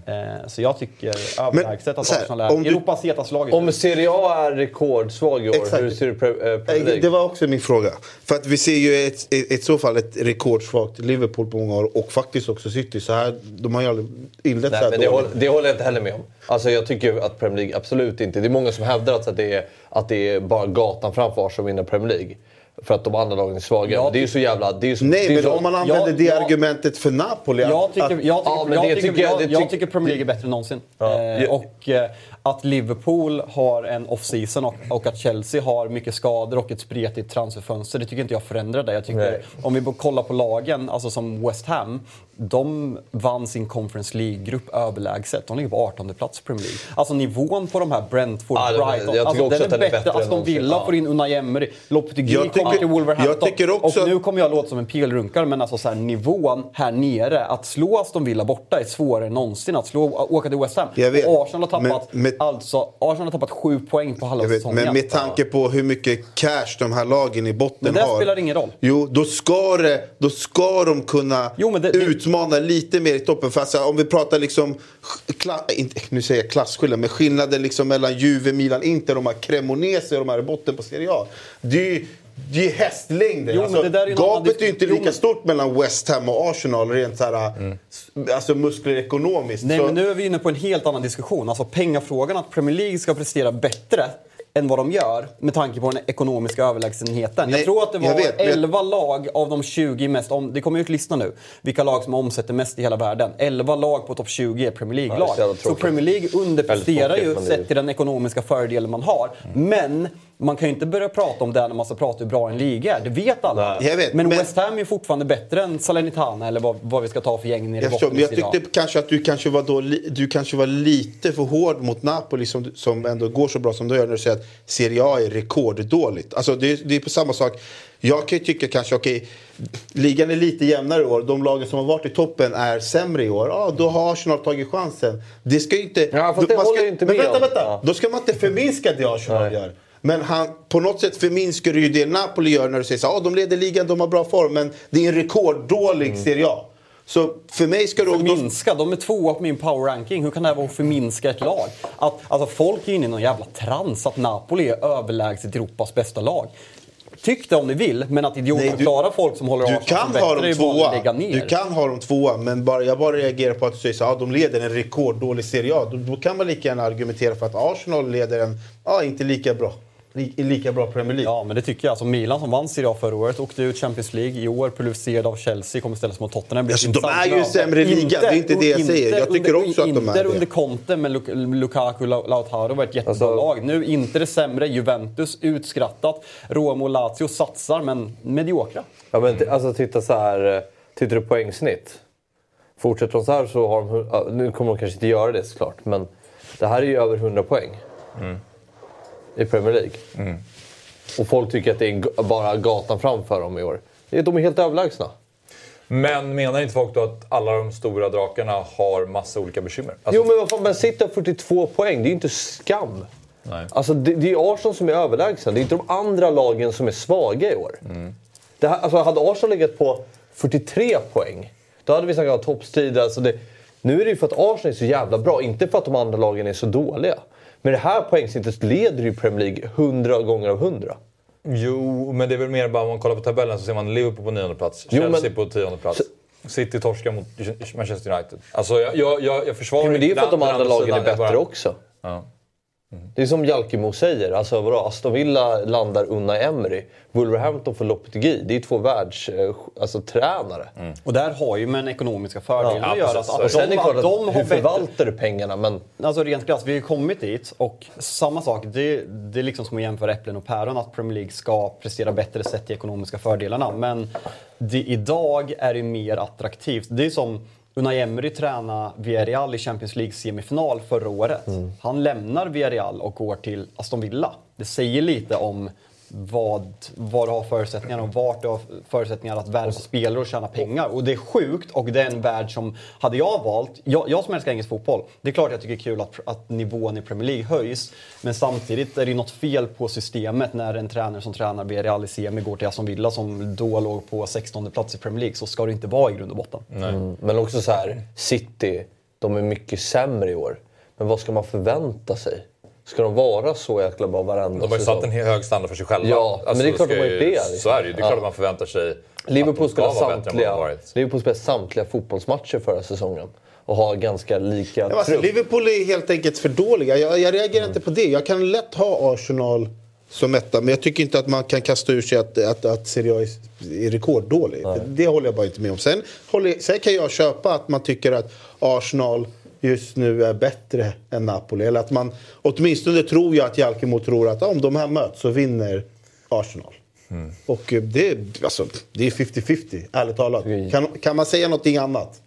Eh, så jag tycker överlägset att så Arsenal är Europas hetaste lag. Om Serie A är rekordsvag i år, Exakt. hur ser du Pre- eh, Premier Nej, League? Det var också min fråga. För att vi ser ju ett, ett, ett så fall ett rekordsvagt Liverpool på många år och faktiskt också City. Så här, de har ju aldrig inlett så Nej, här men det, håller, det håller jag inte heller med om. Alltså, jag tycker att Premier League absolut inte... Det är många som hävdar att det är, att det är bara gatan framför som vinner Premier League. För att de andra lagen är svaga. Jag det är ju så jävla... Det är så, Nej, det är men så, om man använder jag- det jag- argumentet för Napoli. Jag tycker, Ja, Premier League är bättre än någonsin. Ja. Eh, och eh, att Liverpool har en off-season och, och att Chelsea har mycket skador och ett spretigt transferfönster, det tycker inte jag förändrar det. Jag tycker, Nej. om vi kollar på lagen, alltså som West Ham, de vann sin Conference League-grupp överlägset. De ligger på 18 plats i Premier League. Alltså nivån på de här Brentford, det- Brighton, jag alltså, den är att den är bättre. bättre Aston. Villa Ja. får in Unai Emery, Lopetegui kommer till Wolverhampton. också och nu kommer jag låta som en pilrunkare, men alltså så här, nivån här nere, att slå Aston Villa borta är svårare än någonsin. Att slå, åka till West Ham. Och Arsenal har tappat, Men- men- alltså, Arsenal har tappat sju poäng på halva säsongen. men med tanke på hur mycket cash de här lagen i botten Men det har. spelar ingen roll. Jo, då ska, det, då ska de kunna Jo, men det- det- utmana lite mer i toppen. För alltså, om vi pratar liksom, kla, inte, nu säger jag klasskillnad, men skillnaden liksom mellan Juve, Milan, Inter, de här Cremonese och de här i botten på Serie A. Det är ju det är hästlängder. Jo, alltså, det där är gapet är ju inte lika stort mellan West Ham och Arsenal rent så här, alltså muskler ekonomiskt. Nej, så, men nu är vi inne på en helt annan diskussion. Alltså pengafrågan, att Premier League ska prestera bättre än vad de gör med tanke på den ekonomiska överlägsenheten. Nej, jag tror att det var vet, men jag- 11 lag av de 20 mest, om, det kommer ut lista nu, vilka lag som omsätter mest i hela världen. 11 lag på topp 20 är Premier Ja, League-lag. så jävla så. Premier League underpresterar ju sett till den ekonomiska fördelen man har. Men man kan ju inte börja prata om det när man ska prata hur bra en liga är. Det vet alla. Vet, men, men- West Ham är fortfarande bättre än Salernitana eller vad, vad vi ska ta för gäng nere i botten men jag tyckte kanske att du kanske var, då, du kanske var lite för hård mot Napoli som, som ändå går så bra som du gör när du säger att Serie A är rekorddåligt. Alltså det, det är på samma sak. Jag kan ju tycka kanske, okej, ligan är lite jämnare i år. De lagen som har varit i toppen är sämre i år. Ja, då har Arsenal tagit chansen. Det ska ju inte... Ja, fast då- det man håller ska, inte men med vänta, om. vänta. Ja. Då ska man inte förminska det Arsenal Nej. gör. Men han, på något sätt förminskar du ju det Napoli gör när du säger så ah, de leder ligan, de har bra form, men det är en rekorddålig Mm. Serie A. Så för mig ska du... Förminska? De är tvåa på min power ranking. Hur kan det här vara att förminska ett lag? Att, alltså folk är inne i någon jävla trans att Napoli är överlägset Europas bästa lag. Tyck det om ni vill, men att idiotförklara folk som håller Arsenal kan som ha bättre är dem att lägga ner. Du kan ha dem tvåa, men bara, jag bara reagerar på att du säger här, ah, de leder en rekorddålig Serie A. Då, då kan man lika gärna argumentera för att Arsenal leder en, ja, inte lika bra. Li, lika bra Premier League. Ja, men det tycker jag. Alltså Milan som vann Serie A förra året åkte ut Champions League. I år pulveriserad av Chelsea, kommer ställas mot Tottenham. Blir Alltså, de är ju sämre liga, det är inte det jag säger. Jag tycker under, också att de är Inter det. under Conte med Luk- Lukaku och Lautaro var ett jättebra Alltså- lag. Nu Inter är sämre, Juventus utskrattat. Roma och Lazio satsar, men mediokra. Ja, men alltså titta så här. eh, Tittar du poängsnitt. Fortsätter de så här så har de... Nu kommer de kanske inte göra det såklart, men det här är ju över 100 poäng. I Premier League. Och folk tycker att det är bara gatan framför dem i år. De är helt överlägsna. Men menar inte folk då att alla de stora drakarna har massa olika bekymmer? Alltså, Jo men vad fan, City har 42 poäng. Det är ju inte skam. Nej. Alltså, det, det är Arsenal som är överlägsna. Det är inte de andra lagen som är svaga i år. Det här, alltså, hade Arsenal legat på 43 poäng, då hade vi snackat om toppstrid. Alltså det, nu är det ju för att Arsenal är så jävla bra, inte för att de andra lagen är så dåliga. Men det här poängsnittet leder ju Premier League 100 gånger av 100. Jo, men det är väl mer bara om man kollar på tabellen så ser man Liverpool på nionde plats, Jo, Chelsea men- på tionde plats. City torskar mot Manchester United. Alltså jag, jag, jag, jag försvarar Ja, men det är ju för att de andra lagen är bättre bara- också. Ja. Det är som Jalkemo säger, alltså vadå, Aston Villa landar Unai Emery. Wolverhampton får Lopetegui. Det är två världs, eh, alltså, tränare. Och där har ju med den ekonomiska fördelen Ja, att göra. precis. Att, Sen är de, det klart att de hur förvaltar du pengarna? Men Alltså rent krasst, vi har ju kommit dit och samma sak, det, det är liksom som att jämföra äpplen och päron att Premier League ska prestera bättre sett till ekonomiska fördelarna. Men det, idag är det mer attraktivt. Det är som Unai Emery tränade Villarreal i Champions League-semifinal förra året. Han lämnar Villarreal och går till Aston Villa. Det säger lite om vad, vad du har förutsättningar och vart du har förutsättningar att värva spelare och tjäna pengar. Och det är sjukt och det är en värld som, hade jag valt, jag, jag som älskar engelsk fotboll, det är klart jag tycker det är kul att, att nivån i Premier League höjs. Men samtidigt är det något fel på systemet när en tränare som tränar BRL i semi går till Aston Villa som då låg på 16 plats i Premier League. Så ska det inte vara i grund och botten. Mm. Men också så här, City, de är mycket sämre i år. Men vad ska man förvänta sig? Ska de vara så jäkla bra varenda De har ju satt en hög standard för sig själva. Ja, men det är klart ska de har gjort det, liksom. Så är det ju. Det är klart Ja. man förväntar sig Liverpool att de ska vara bättre än vad de varit. Liverpool spelade samtliga fotbollsmatcher förra säsongen. Och har ganska lika Ja, alltså, trupp. Liverpool är helt enkelt för dåliga. Jag, jag reagerar inte på det. Jag kan lätt ha Arsenal som etta. Men jag tycker inte att man kan kasta ur sig att, att, att Serie A är, är rekorddålig. Det, det håller jag bara inte med om. Sen, håller, sen kan jag köpa att man tycker att Arsenal just nu är bättre än Napoli. Eller att man, åtminstone tror jag att Jalkemo tror att om de här möts så vinner Arsenal. Och eh, det, är- alltså, det är 50-50, ärligt talat. Kan, kan man säga någonting annat?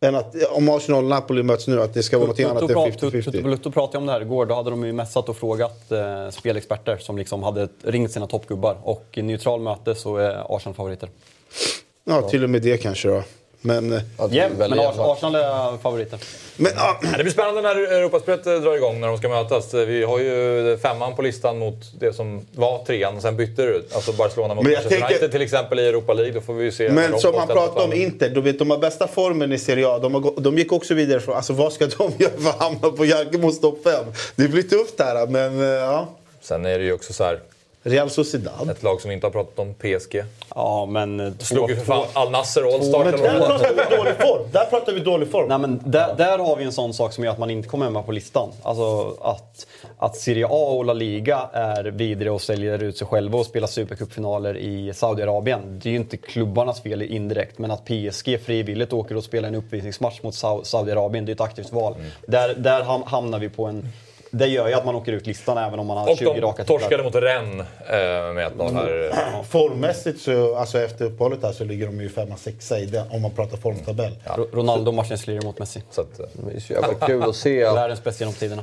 Än att eh, om Arsenal och Napoli möts nu, att det ska vara någonting annat än Tutto prat- Tutto 50-50. Balutto pratade om det här igår. Då hade de ju messat och frågat eh, spelexperter som liksom hade ringt sina toppgubbar. Och i neutral möte så är Arsenal favoriter. Ja, till och med det kanske då. Men, eh, Ja, men Arsenal är favoriter. men ja, Det blir spännande när Europaspelet drar igång, när de ska mötas. Vi har ju femman på listan mot det som var trean och sen bytte ut. Alltså Barcelona mot Men jag Manchester tänker- United till exempel i Europa League. Då får vi ju se men de som mot pratade om. Inter, du vet, de har bästa formen i Serie A. De, har, de gick också vidare från... Alltså vad ska de [laughs] göra för att hamna på Jalkemos topp 5? Det blir tufft här, men eh, ja. Sen är det ju också så här, Real Sociedad. ett lag som vi inte har pratat om, PSG. Ja, men... eh, Slog ju för fan Al Nasser All Men Stars. där pratar vi dålig form. Där pratar vi dålig form. Nej, men där, där har vi en sån sak som gör att man inte kommer med på listan. Alltså att, att Serie A och La Liga är vidare och säljer ut sig själva och spelar supercupfinaler i Saudiarabien. Det är ju inte klubbarnas fel indirekt, men att PSG frivilligt åker och spelar en uppvisningsmatch mot Sau- Saudiarabien, det är ett aktivt val. Där, där ham- hamnar vi på en... Det gör ju att man åker ut listan även om man har Och 20 de raka torskade titlar. mot Rennes eh, med 1-0 här. Formmässigt, så, alltså efter uppehållet här, så ligger de ju femma, sexa i den, om man pratar formtabell. Ro- Ronaldo Martins lirar mot Messi. Så att, eh, Det är så jävla kul att se. Världens bästa genom tiderna.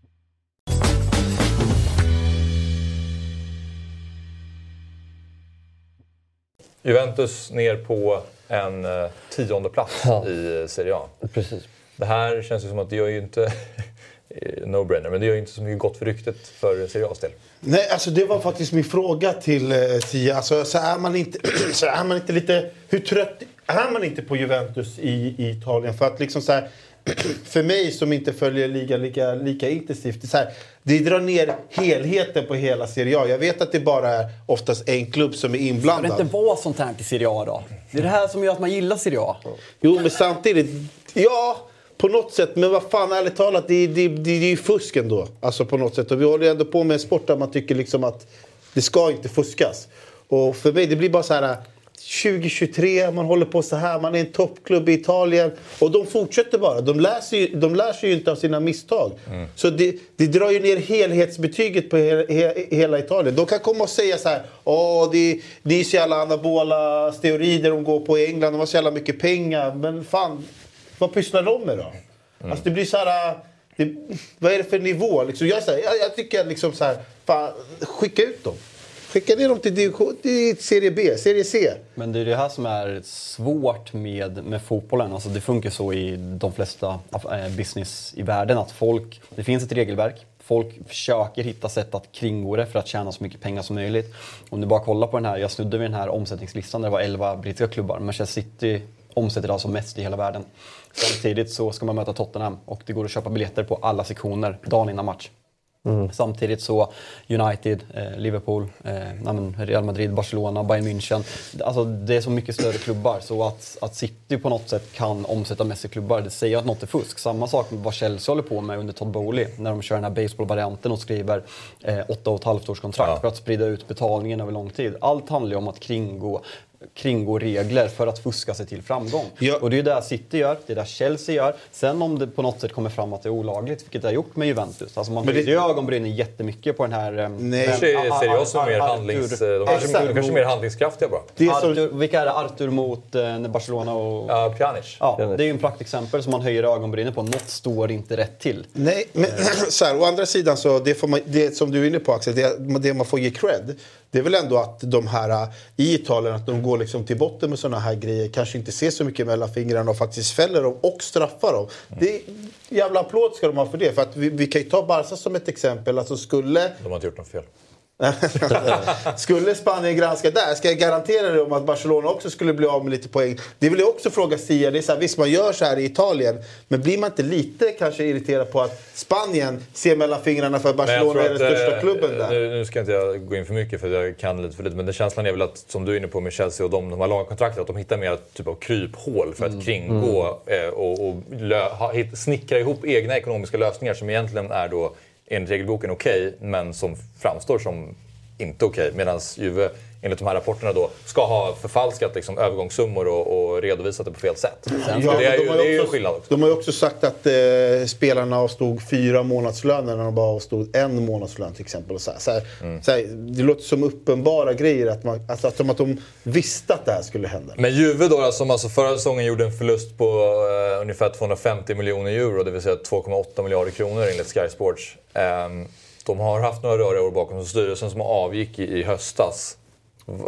Juventus ner på en eh, tionde plats i Serie A. Precis. Det här känns ju som att det gör ju inte... eh, [laughs] No-brainer, men det gör ju inte så mycket gott för ryktet för Serie A's del. Nej, alltså det var faktiskt min fråga till eh, Tia. Alltså, så, är man inte, [clears throat] så är man inte lite... Hur trött är man inte på Juventus i, i Italien? För att liksom så här, för mig som inte följer ligan lika, lika intensivt. Det, så här, det drar ner helheten på hela Serie A. Jag vet att det bara är oftast en klubb som är Ska det inblandad. inte vara sånt här till Serie A då? Det är det här som gör att man gillar Serie A. Jo, men samtidigt... Ja, på något sätt. Men vad fan, ärligt talat, det, det, det, det är ju fusk ändå. Alltså på något sätt. Och vi håller ju ändå på med en sport där man tycker liksom att det ska inte fuskas. Och för mig, det blir bara så här... 2023, man håller på så här, man är en toppklubb i Italien. Och de fortsätter bara. De lär sig, de lär sig ju inte av sina misstag. Så det, det drar ju ner helhetsbetyget på he, he, hela Italien. De kan komma och säga så här, åh, det, det är så jävla anabola steroider de går på i England, de har så jävla mycket pengar. Men fan, vad pysslar de med då? Alltså det blir så här... Det, vad är det för nivå? Liksom, jag, här, jag, jag tycker liksom så här, fan, skicka ut dem. Skicka ner dem till, division- till Serie B, Serie C. Men det är det här som är svårt med, med fotbollen. Alltså det funkar så i de flesta eh, business i världen att folk, det finns ett regelverk. Folk försöker hitta sätt att kringgå det för att tjäna så mycket pengar som möjligt. Om du bara kollar på den här, jag snudde vid den här omsättningslistan där det var 11 brittiska klubbar. Manchester City omsätter alltså mest i hela världen. Samtidigt så ska man möta Tottenham och det går att köpa biljetter på alla sektioner dagen innan match. Samtidigt så United, eh, Liverpool, eh, Real Madrid, Barcelona, Bayern München. Alltså det är så mycket större klubbar så att, att City på något sätt kan omsätta mest i klubbar, det säger att något är fusk. Samma sak med vad Chelsea håller på med under Todd Bowley när de kör den här baseballvarianten och skriver eh, åtta och ett halvt års kontrakt för att sprida ut betalningen över lång tid. Allt handlar ju om att kringgå kringgå regler för att fuska sig till framgång. Ja. Och det är det City gör, det är det Chelsea gör. Sen om det på något sätt kommer fram att det är olagligt, vilket det har gjort med Juventus. Alltså man Men det- höjde ju ögonbrynen jättemycket på den här... eh, Nej. Kanske ser jag som Ar- mer handlings... De kanske, de kanske är mer handlingskraftiga bara. Det är som, Artur, vilka är det? Artur mot eh, Barcelona och... Ja, Pjanic. Ja, det är ju en praktexempel som man höjer ögonbrynen på. Något står inte rätt till. Nej, men [clears throat] så här, å andra sidan så det, får man, det som du är inne på Axel, det, det man får ge cred. Det är väl ändå att de här äh, i Italien, att de går liksom till botten med sådana här grejer. Kanske inte ser så mycket mellan fingrarna och faktiskt fäller dem och straffar dem. Det är, jävla applåd ska de ha för det. För att vi, vi kan ju ta Barca som ett exempel. Alltså skulle De har inte gjort något fel. [laughs] skulle Spanien granska där, ska jag garantera dig om att Barcelona också skulle bli av med lite poäng. Det vill jag också fråga Sia. Det är så här, visst, man gör så här i Italien. Men blir man inte lite kanske irriterad på att Spanien ser mellan fingrarna för att Barcelona är den största eh, klubben där? Nu, nu ska inte jag gå in för mycket för jag kan lite för lite. Men den känslan är väl att, som du är inne på med Chelsea och de, de har lagkontraktet, att de hittar mer typ av kryphål för att kringgå eh, och, och lö, ha, hit, snickra ihop egna ekonomiska lösningar som egentligen är då enligt regelboken okej, men som framstår som inte okej. Medan Juve enligt de här rapporterna då ska ha förfalskat liksom, övergångssummor och, och redovisat det på fel sätt. Ja, det är ju, de har det är ju en också- skillnad också. De har ju också sagt att eh, spelarna avstod fyra månadslöner när de bara avstod en månadslön till exempel. Och så här, så här, Mm. så här, det låter som uppenbara grejer, att man, alltså, att, som att de visste att det här skulle hända. Men Juve då, som alltså förra säsongen gjorde en förlust på eh, ungefär 250 miljoner euro, det vill säga 2,8 miljarder kronor enligt Sky Sports. Ehm, de har haft några röriga år bakom sig. Styrelsen som avgick i, i höstas.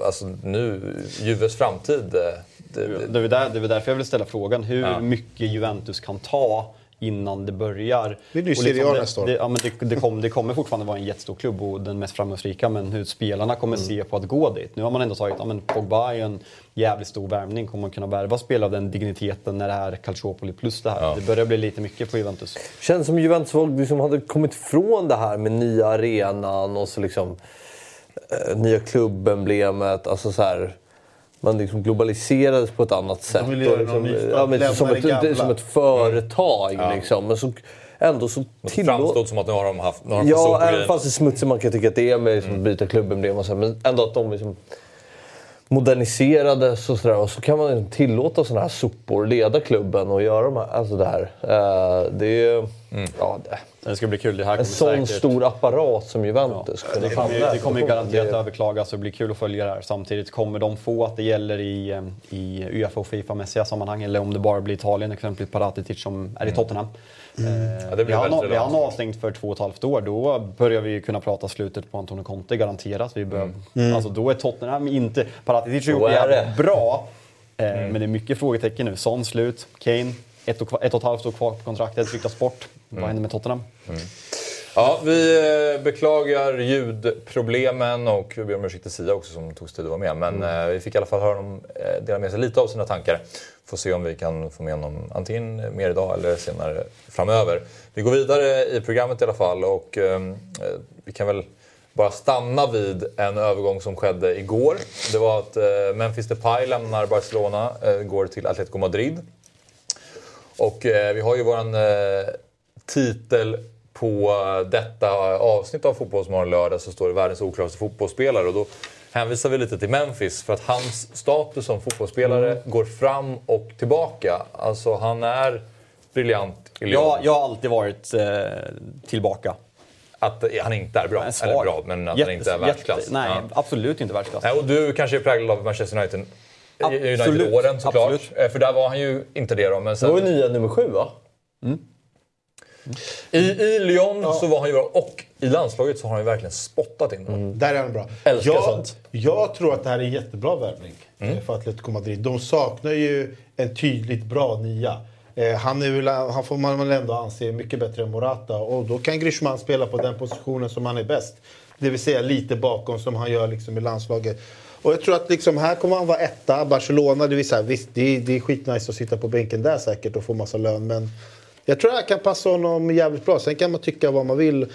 Alltså nu, Juves framtid. eh, Det, det, Det är, där, det är därför jag vill ställa frågan hur Ja. mycket Juventus kan ta innan det börjar. Det är Serie A det, nästa år. det, ja, men det, det, kommer, det kommer fortfarande vara en jättestor klubb och den mest framgångsrika, men hur spelarna kommer Mm. se på att gå dit. Nu har man ändå tagit, ja men Pogba är ju en jävligt stor värvning. Kommer man kunna värva spelare av den digniteten när det är Calciopoli plus det här? Det börjar bli lite mycket på Juventus. Känns som Juventus liksom hade kommit från det här med nya arenan och så liksom nya klubbemblemet. Alltså så här, man liksom globaliserades på ett annat sätt. och liksom, ja, men som, ett, som ett företag liksom. Men så, ändå så det tillåter... framstod som att nu har de haft stå Ja, även fast det är smutsigt man kan tycka att det är med liksom, att byta klubbemblem och så, här, men ändå att de liksom moderniserades och sådär. Och så kan man liksom tillåta sådana här sopor leda klubben och göra de här, alltså det här. Eh, det är ja, det, Det ska bli kul. Det här en kommer sån säkert... stor apparat som Juventus. Det kommer, ju, det kommer ju garanterat överklagas och det blir kul att följa det här. Samtidigt kommer de få att det gäller i, eh, i Uefa och Fifa-mässiga sammanhang eller om det bara blir Italien, exempelvis Paratetic som är i Tottenham. Eh, Ja, det blir vi, har, väldigt vi har relevant. han avstängt för två och ett halvt år. Då börjar vi ju kunna prata slutet på Antonio Conte, garanterat. Vi bör, Alltså, då är Tottenham inte... Paratetic har gjort det det. bra. Eh, Men det är mycket frågetecken nu. Son slut, Kane, ett och, ett och ett halvt år kvar på kontraktet, ryktas bort. Vad händer med Tottenham? Ja, vi eh, beklagar ljudproblemen och vi ber om ursäkt till Sia också som tog sig tid att vara med. Men Mm. eh, vi fick i alla fall höra dem eh, dela med sig lite av sina tankar. Får se om vi kan få med honom antingen mer idag eller senare framöver. Vi går vidare i programmet i alla fall och eh, vi kan väl bara stanna vid en övergång som skedde igår. Det var att eh, Memphis Depay lämnar Barcelona, eh, går till Atletico Madrid. Och eh, vi har ju våran eh, titel på detta avsnitt av Fotbollsmorgon lördag så står det världens oklaraste fotbollsspelare. Och då hänvisar vi lite till Memphis för att hans status som fotbollsspelare går fram och tillbaka. Alltså han är briljant i Lyon. Jag, jag har alltid varit eh, tillbaka. Att eh, han inte är bra, svag. eller bra, men att Jätte- han inte är världsklass. Nej, Ja. absolut inte världsklass. Nej, och du kanske är präglad av Manchester United. United-åren såklart. Absolut. Eh, För där var han ju inte det då. Men Det var ju sen, nya nummer sju va? i, I Lyon så var han ju bra och i landslaget så har han ju verkligen spottat in dem. Där är han bra. Älskar jag, sånt. jag tror att det här är en jättebra värvning eh, för Atletico Madrid. De saknar ju en tydligt bra nia. Eh, han, är väl, han får man väl ändå anse mycket bättre än Morata. Och då kan Griezmann spela på den positionen som han är bäst. Det vill säga lite bakom som han gör liksom i landslaget. Och jag tror att liksom, här kommer han vara etta. Barcelona, det vill säga, visst det är, det är skitnice att sitta på bänken där säkert och få massa lön. Men jag tror det här kan passa honom jävligt bra. Sen kan man tycka vad man vill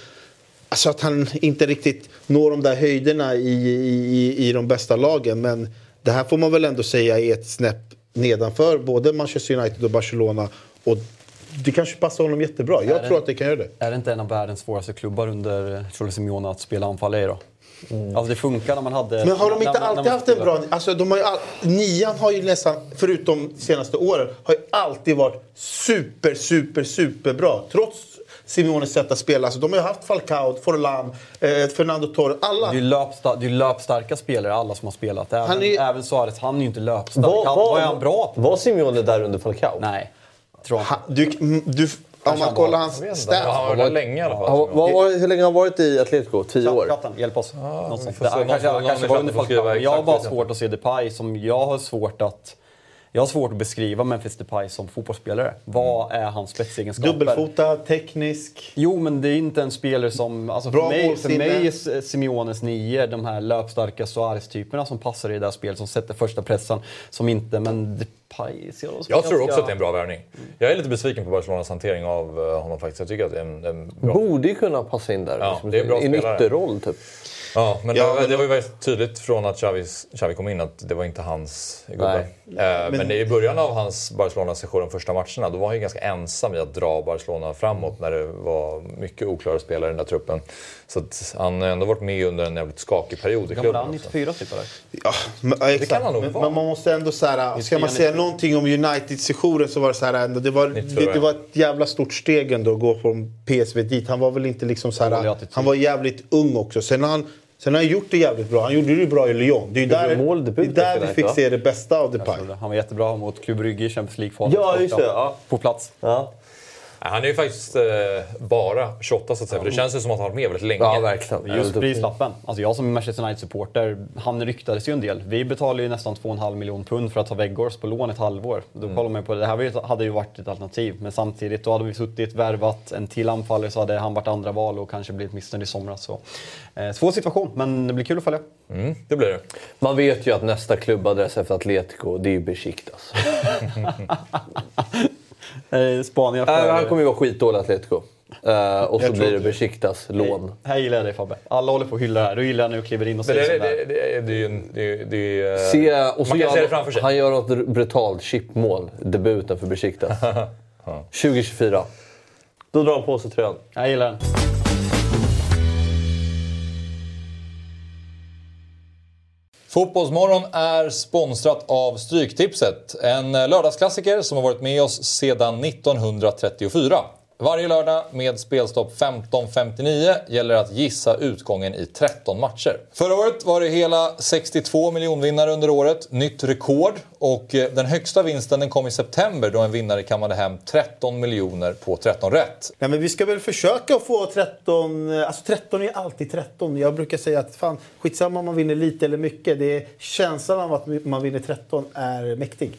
Alltså att han inte riktigt når de där höjderna i, i, i de bästa lagen. Men det här får man väl ändå säga är ett snäpp nedanför både Manchester United och Barcelona. Och det kanske passar honom jättebra. Jag det- tror att det kan göra det. Är det inte en av världens svåraste klubbar under Cholo Simeone att spela anfallare i då? Alltså det funkar när man hade... Men har de när- inte när- när alltid man haft en bra... Alltså de har ju all, nian har ju nästan, förutom de senaste åren, har ju alltid varit super, super, super bra. Trots Simeones sätt att spela. Alltså, de har ju haft Falcao, Forlan, eh, Fernando Torres. Alla. Det är ju löpsta, det är ju löpstarka spelare alla som har spelat. Även, Han är- även Suarez, han är ju inte löpstark. Vad han, vad är han bra på? Var Simeone där under Falcao? Nej, tror jag Han, du, mm, du, om man kollar hans Ja, stats. han har varit där länge i alla fall. Han, vad, hur länge har han varit i Atletico? Tio år? Chatten, hjälp oss. Han Någon kanske, han kanske var under Falcao. Jag har bara svårt att se Depay som... Jag har svårt att... Jag har svårt att beskriva Memphis Depay som fotbollsspelare. Vad är hans spetsegenskaper? Dubbelfotad, teknisk. Jo, men det är inte en spelare som... Alltså Bra för, mig, för mig är Simeones nio de här löpstarka Suarez-typerna som passar i det där spelet, som sätter första pressen. Som inte, men Depay ser Jag tror ganska- också att det är en bra värvning. Jag är lite besviken på Barcelonas hantering av eh, honom faktiskt. Jag tycker att det är en, en bra... Borde ju kunna passa in där. Ja, liksom, det är en bra I en spelare. ytterroll typ. Ja, men, Ja, det, men- det var ju väldigt tydligt från att Xavi, Xavi kom in att det var inte hans gubbe. Nej. Eh, men, i början av hans Barcelona-session, de första matcherna, då var han ju ganska ensam i att dra Barcelona framåt när det var mycket oklara spelare i den där truppen. Så att han har ändå varit med under en jävligt skakig period i Gammal klubben. han, också. 94 typ eller? Ja, men, ja, exakt. kan han nog men, vara. men man måste ändå så här, ska man 94, säga någonting om United-sessionen så var det så här, ändå, det, var, 94, det, det var ett jävla stort steg ändå att gå från PSV dit. Han var väl inte liksom så här, han var jävligt ung också. Sen han, sen har han gjort det jävligt bra. Han gjorde det bra i Lyon. Det är där, måldebut det är där vi fick va? se det bästa av Depay. Han var jättebra mot Club Brugge i Champions League-kvalet. Ja, just det, ja. På plats. Ja, Han är ju faktiskt eh, bara 28 så att säga, för det känns ju som att han har varit med väldigt länge. ja verkligen. Just prislappen. Alltså jag som Manchester United-supporter, han ryktades ju en del. Vi betalade ju nästan 2,5 miljoner pund för att ha Weghorst på lån ett halvår. Då Mm. kollar man på det. Det här hade ju varit ett alternativ. Men samtidigt, då hade vi suttit, värvat en till anfallare så hade han varit andra val och kanske blivit missnöjd i somras. Så, eh, svår situation, men det blir kul att följa. Mm, det blir det. Man vet ju att nästa klubbadress efter Atletico, det är ju Besiktas. [laughs] Eh, spaningar för... Äh, han kommer ju vara skitdålig Atletico. Eh, och så blir det det. Besiktas lån. Här gillar jag dig Fabbe. Alla håller på att hylla det här. Du gillar när du kliver in och säger det, sådär. det, det, det, eh, Se, och så man kan se det han- framför sig. Han gör något brutalt chipmål, debuten för Besiktas. [laughs] 2024. Då drar han på sig tröjan. Jag gillar den. Fotbollsmorgon är sponsrat av Stryktipset. En lördagsklassiker som har varit med oss sedan 1934. Varje lördag med spelstopp 15.59 gäller att gissa utgången i 13 matcher. Förra året var det hela 62 miljonvinnare under året, nytt rekord. Och eh, den högsta vinsten den kom i september då en vinnare kammade hem 13 miljoner på 13 rätt. Nej, men vi ska väl försöka få 13... Alltså 13 är alltid 13. Jag brukar säga att fan, skitsamma om man vinner lite eller mycket. Det är känslan av att man vinner 13 är mäktig.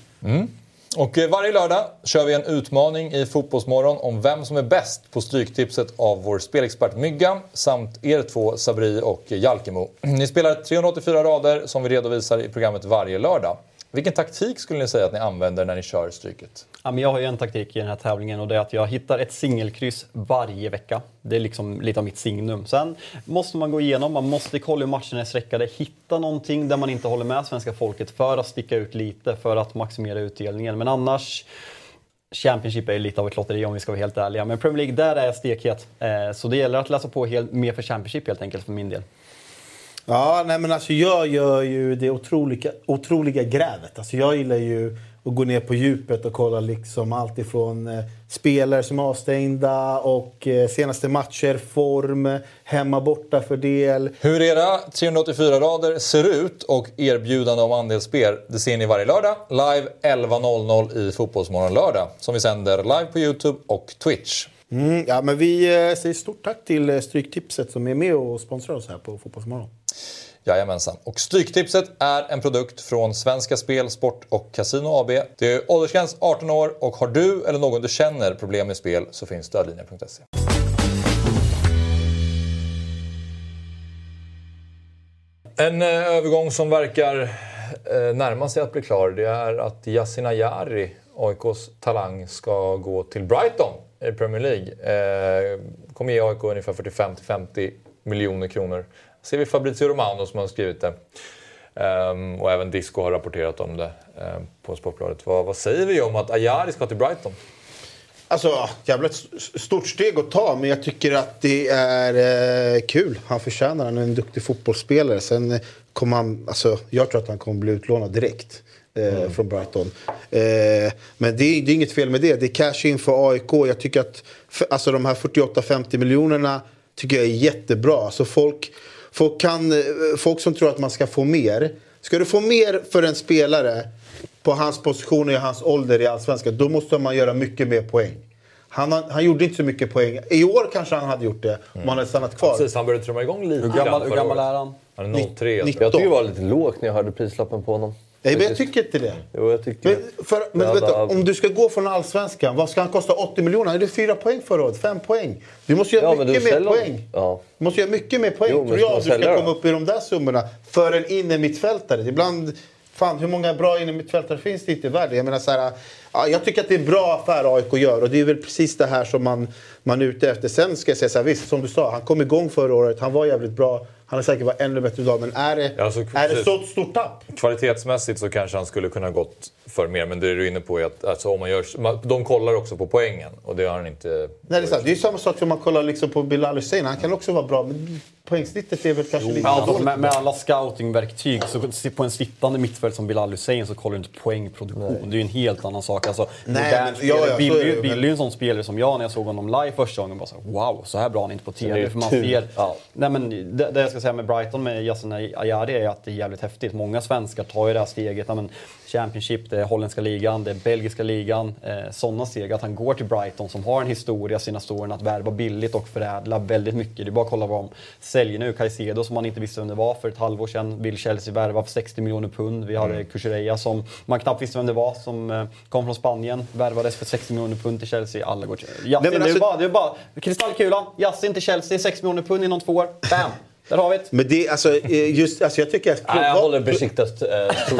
Och eh, varje lördag kör vi en utmaning i Fotbollsmorgon om vem som är bäst på Stryktipset av vår spelexpert Myggan samt er två Sabri och eh, Jalkemo. Ni spelar 384 rader som vi redovisar i programmet varje lördag. Vilken taktik skulle ni säga att ni använder när ni kör Stryket? Ja, men jag har ju en taktik i den här tävlingen och det är att jag hittar ett singelkryss varje vecka. Det är liksom lite av mitt signum. Sen måste man gå igenom, man måste kolla hur matcherna är sträckade, hitta någonting där man inte håller med svenska folket för att sticka ut lite, för att maximera utdelningen. Men annars Championship är ju lite av ett lotteri om vi ska vara helt ärliga. Men Premier League, där är jag stekhet. Eh, så det gäller att läsa på helt, mer för Championship helt enkelt för min del. Ja, nej men alltså jag gör ju det otroliga, otroliga grävet. Alltså jag gillar ju att gå ner på djupet och kolla liksom allt ifrån eh, spelare som är avstängda och eh, senaste matcher, form, hemma borta fördel. Hur era 384 rader ser ut och erbjudande om andelsspel, det ser ni varje lördag live 11.00 i Fotbollsmorgon lördag som vi sänder live på Youtube och Twitch. Mm, ja, men vi eh, säger stort tack till eh, Stryktipset som är med och sponsrar oss här på Fotbollsmorgon. Jajamensan. Och Stryktipset är en produkt från Svenska Spel, Sport och Casino AB. Det är åldersgräns 18 år och har du eller någon du känner problem med spel så finns stödlinjen.se. En eh, övergång som verkar eh, närma sig att bli klar det är att Yasin Ayari, AIKs talang, ska gå till Brighton. i Premier League. Eh, kommer ge AIK ungefär 45-50 miljoner kronor. Ser vi Fabrizio Romano som har skrivit det. Ehm, och även Disco har rapporterat om det eh, på Sportbladet. Vad, vad säger vi om att Ayari ska till Brighton? Alltså, jävla s- stort steg att ta, men jag tycker att det är eh, kul. Han förtjänar Han är en duktig fotbollsspelare. Sen kommer han, alltså, jag tror att han kommer bli utlånad direkt. Eh, Från Brighton. Eh, men det är, det är inget fel med det. Det är cash in för AIK. Jag tycker att för, alltså, de här 48-50 miljonerna tycker jag är jättebra. Alltså, folk, folk, kan, folk som tror att man ska få mer. Ska du få mer för en spelare på hans position och i hans ålder i Allsvenskan, då måste man göra mycket mer poäng. Han, han gjorde inte så mycket poäng. I år kanske han hade gjort det om han hade stannat kvar. Precis, han började trumma igång lite Hur gammal, hur gammal är han? Han är 03. Nitt- Jag tycker det var lite lågt när jag hörde prislappen på honom. Nej, men jag tycker inte det. Jo, jag tycker Men, för, men du, då- om du ska gå från Allsvenskan, vad ska han kosta? 80 miljoner? Han gjorde fyra poäng förra året. Fem poäng. Du måste göra Ja, mycket mer poäng. Ja. Du måste göra mycket mer poäng, Jo, tror jag, om du ska komma upp i de där summorna. För en innermittfältare. Ibland, fan hur många bra innermittfältare finns det inte i världen? Jag menar så här, ja, jag tycker att det är en bra affär AIK gör och det är väl precis det här som man, man är ute efter. Sen ska jag säga så här, visst som du sa, han kom igång förra året, han var jävligt bra. Han har säkert varit ännu bättre idag, men är det, Ja, så- är det så stort tapp? Kvalitetsmässigt så kanske han skulle kunna gått för mer, men det är du inne på är att alltså, om man gör, man- de kollar också på poängen och det har han inte... Nej, det, är sant. det är samma sak som man kollar liksom på Bilal Hussein. Han kan också vara bra, men poängsnittet är väl kanske lite Ja, alltså, med, med alla scoutingverktyg, så på en sittande mittfält som Bilal Hussein så kollar du inte poängproduktion. Det är ju en helt annan sak. Alltså, Nej, men- spelare, ja, ja, så Bill, är Bill men- är ju en sån spelare som jag när jag såg honom live första gången bara så här, wow, så här bra är han inte på TV. För man ser, Ja. nej, men det, det jag ska säga med Brighton med Yasin Ayari är att det är jävligt häftigt. Många svenskar tar ju det här steget. Men Championship, det är holländska ligan, det är belgiska ligan. Eh, sådana steg. Att han går till Brighton som har en historia senaste åren att värva billigt och förädla väldigt mycket. Det är bara att kolla vad de säljer nu. Caicedo som man inte visste vem det var för ett halvår sedan vill Chelsea värva för 60 miljoner pund. Vi hade Cucurella som man knappt visste vem det var som eh, kom från Spanien. Värvades för 60 miljoner pund till Chelsea. Alla går till... Yasin, Nej, men det, är alltså- bara, det är bara kristallkulan. Yasin till Chelsea, 60 miljoner pund inom två år. Bam! Där har vi det. Men det, alltså, eh, just, alltså jag tycker att... Nej, jag håller Besiktas eh. [laughs]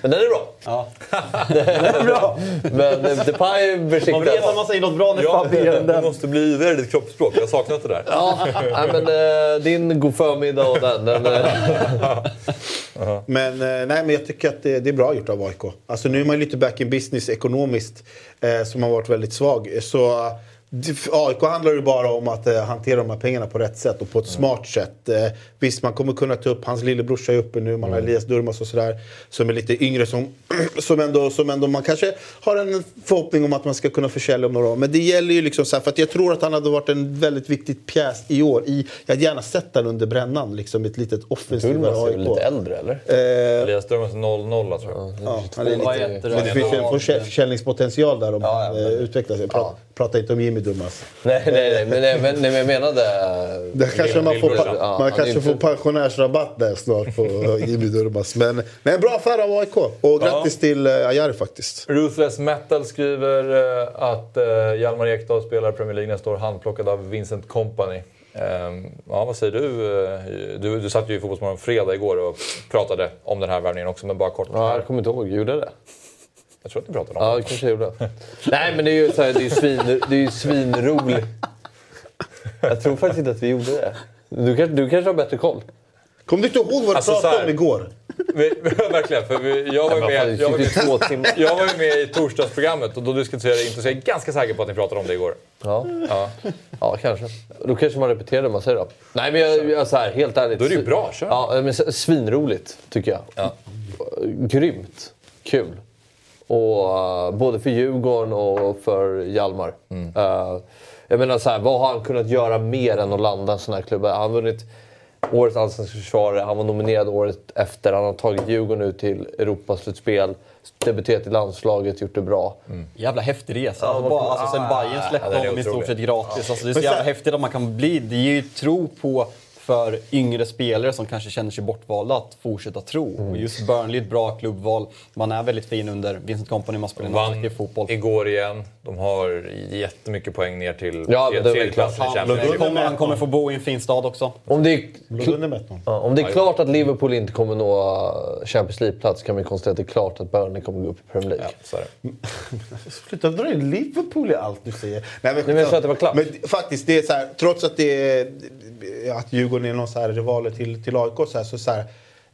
Men den är bra. Ja. [laughs] bra. Men eh, Depay, Man vet att man säger något bra när Ja, ger den du måste bli ivrigare i ditt kroppsspråk. Jag har saknat det där. Ja, [laughs] nej, men eh, din god förmiddag och den. den eh, Men, eh, nej, men jag tycker att det, det är bra gjort av AIK. Alltså, nu är man lite back in business ekonomiskt, eh, som har varit väldigt svag. Så AIK handlar ju bara om att eh, hantera de här pengarna på rätt sätt och på ett smart sätt. Eh, visst, man kommer kunna ta upp, hans lillebrorsa är uppe nu, man har Elias Durmaz och sådär, som är lite yngre, som, [clears throat] som, ändå, som ändå man kanske har en förhoppning om att man ska kunna försälja om några år. Men det gäller ju liksom så här, för att jag tror att han hade varit en väldigt viktig pjäs i år. I, jag hade gärna sett den under brännan, liksom ett litet offensivare Durmaz är AIK. väl lite äldre, eller? Eh, Elias Durmaz 0-0 tror jag. Ja, han är lite, men det finns ju en försäl- försäljningspotential där om Ja, ja, han eh, utvecklar sig. Pra, Prata inte om Jimmy Dummas. Nej, nej, nej, men, nej, men, nej, men jag menade... Där kanske man får, pa- Ja, man kanske inte- får pensionärsrabatt där snart på Jimmy Durmaz. Men nej, en bra affär av AIK. Och grattis till eh, Ayari faktiskt. Ruthless Metal skriver eh, att eh, Hjalmar Ekdal spelar Premier League nästa år, handplockad av Vincent Company. Ehm, ja, vad säger du? Eh, du? Du satt ju i Fotbollsmorgon fredag igår och pratade om den här värvningen också, men bara kort. Ja, jag kommer inte ihåg. Gjorde det? Jag tror att du pratade om Ja, det. det kanske jag gjorde. Nej, men det är ju, så här, det är ju, svin, det är ju svinroligt. Jag tror faktiskt inte att vi gjorde det. Du kanske, du kanske har bättre koll? Kommer du inte ihåg vad du Alltså, så pratade här. om igår? Vi, [laughs] verkligen, för vi, jag, var ju med, jag, var sitter i två med, timmar. jag var med i torsdagsprogrammet och då diskuterade jag inte, så jag är ganska säker på att ni pratade om det igår. Ja. Ja. ja, kanske. Då kanske man repeterar det man säger då. Nej, men jag, jag, så här, helt ärligt. Då är det ju bra, kör. Ja, men svinroligt tycker jag. Ja. Grymt kul. Och, eh, både för Djurgården och för Hjalmar. Eh, jag menar så här, vad har han kunnat göra mer än att landa en sån här klubb? Han har vunnit årets allsvenska försvarare, han var nominerad året efter, han har tagit Djurgården ut till Europaslutspel, debuterat i landslaget, gjort det bra. Jävla häftig resa. Alltså, bara, alltså, sen Bayern ja, släppte honom i stort sett gratis. Alltså, det är så jävla häftigt att man kan bli. Det ger ju tro på för yngre spelare som kanske känner sig bortvalda att fortsätta tro. Mm. Och just Burnley är ett bra klubbval. Man är väldigt fin under Vincent Kompany, man spelar en Vann fotboll. igår igen. De har jättemycket poäng ner till Ja, men tredjeplatsen i. Champions Han, League. kommer, han kommer få bo i en fin stad också. Om det är, Låg under med 1-0. ja, om det är klart att Liverpool inte kommer nå Champions League-plats kan vi konstatera att det är klart att Burnley kommer gå upp i Premier League. Ja, så är det. [laughs] Sluta dra in Liverpool i allt du säger. Nej, men jag sa att det var klart. Men faktiskt, det är så här, trots att, det är, att Djurgården är någon så här rivaler till, till AIK så, här, så, så här,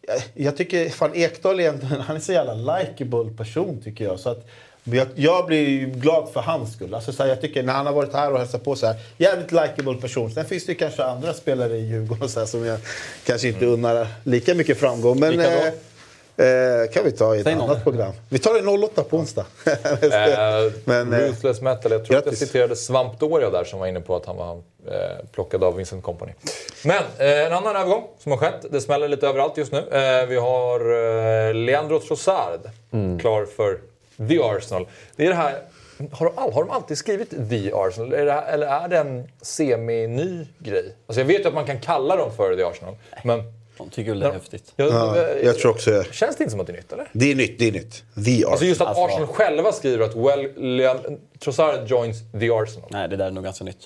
jag, jag tycker fan Ekdal är en, [laughs] han är så jävla likeable person tycker jag. Så att, jag, jag blir glad för hans skull. Alltså, så här, jag tycker när han har varit här och hälsat på så här, jävligt likeable person. Sen finns det kanske andra spelare i Djurgården så här, som jag kanske inte unnar lika mycket framgång. Men, Vilka då? Eh, kan vi ta i ett Säg annat någon. program. Vi tar det 08 på onsdag. [laughs] Eh, Men, eh, Ruthless Metal. Jag tror att jag grattis. citerade Svampdoria där som var inne på att han var eh, plockad av Vincent Company. Men eh, en annan övergång som har skett. Det smäller lite överallt just nu. Eh, vi har eh, Leandro Trossard klar för The Arsenal. Det är det här... Har de, all, har de alltid skrivit The Arsenal? Är det här, eller är det en semi-ny grej? Alltså jag vet ju att man kan kalla dem för The Arsenal. Men... De tycker väl det är häftigt. Jag, Ja, eh, jag tror också det. Känns det inte som att det är nytt eller? Det är nytt, det är nytt. The Alltså just att Alltså- Arsenal själva skriver att well, Leon, Trossard joins the Arsenal. Nej, det där är nog ganska nytt.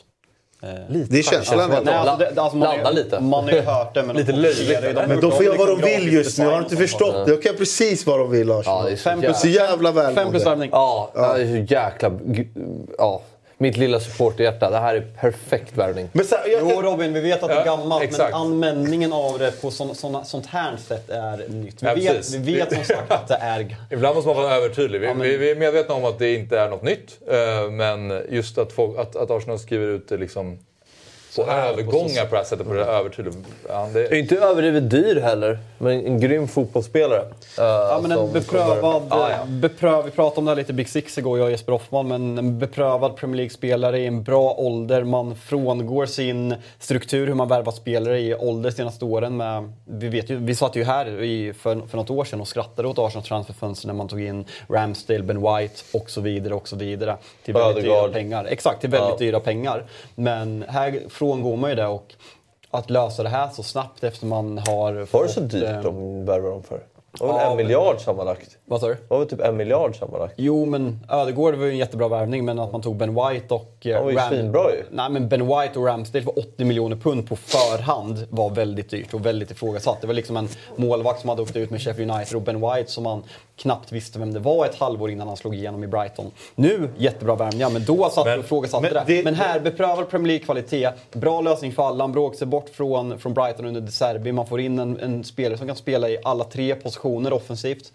Eh, Det är känslan. Alltså, Nej, alltså, det, alltså man, har ju- lite. man har ju hört det. Men Lite löjligt? Men de får göra vad de vill just nu. Jag har inte design och förstått. De kan precis vad de vill, Ja, Arsenal. det är så Fem jävla... Så jävla plus välmående. värvning. Ja, det är så jäkla... Ja, mitt lilla supporterhjärta. Det här är perfekt värvning. Men så jag, Jo Robin, vi vet att det är Ja, gammalt exakt. men användningen av det på sån, såna, sånt här sätt är nytt. Vi Ja, vet, vi vet som sagt att det är... Ibland måste man vara övertydlig. Vi, men- vi, vi är medvetna om att det inte är något nytt. eh, Men just att, folk, att, att Arsenal skriver ut det liksom på övergångar på det här sättet, på det här övertydligt. Ja, det, Är inte överdrivet dyr heller, men en grym fotbollsspelare. eh, Ja, men en beprövad, kommer- Ja, bepröv, vi pratade om det här lite Big Six igår, jag och Jesper Hoffman, men en beprövad Premier League-spelare i en bra ålder. Man frångår sin struktur, hur man värvar spelare i ålder de senaste åren. Med, vi, vet ju, vi satt ju här i, för, för något år sedan och skrattade åt Arsenals transferfönster när man tog in Ramsdale, Ben White och så vidare och så vidare. Till väldigt dyra Ödegaard. pengar. Exakt, till väldigt Ja. dyra pengar. Men här frångår man ju det och att lösa det här så snabbt efter man har Var det så dyrt eh, de värvade dem för? Det var väl Ja, en miljard sammanlagt? Vad sa du? Det var väl typ en miljard sammanlagt? Jo, men Ödegård var ju en jättebra värvning, men att man tog Ben White och... eh, Han var ju svinbra ju. Nej, men Ben White och Ramsdale för 80 miljoner pund på förhand var väldigt dyrt och väldigt ifrågasatt. Det var liksom en målvakt som hade åkt ut med Sheffield United och Ben White som man knappt visste vem det var ett halvår innan han slog igenom i Brighton. Nu, jättebra värvningar, men då satt Men- ifrågasatte men det. det- Men här, beprövad Premier League-kvalitet, bra lösning för alla. Han bråkade sig bort från, från Brighton under De Serbi. Man får in en, en spelare som kan spela i alla tre positioner offensivt.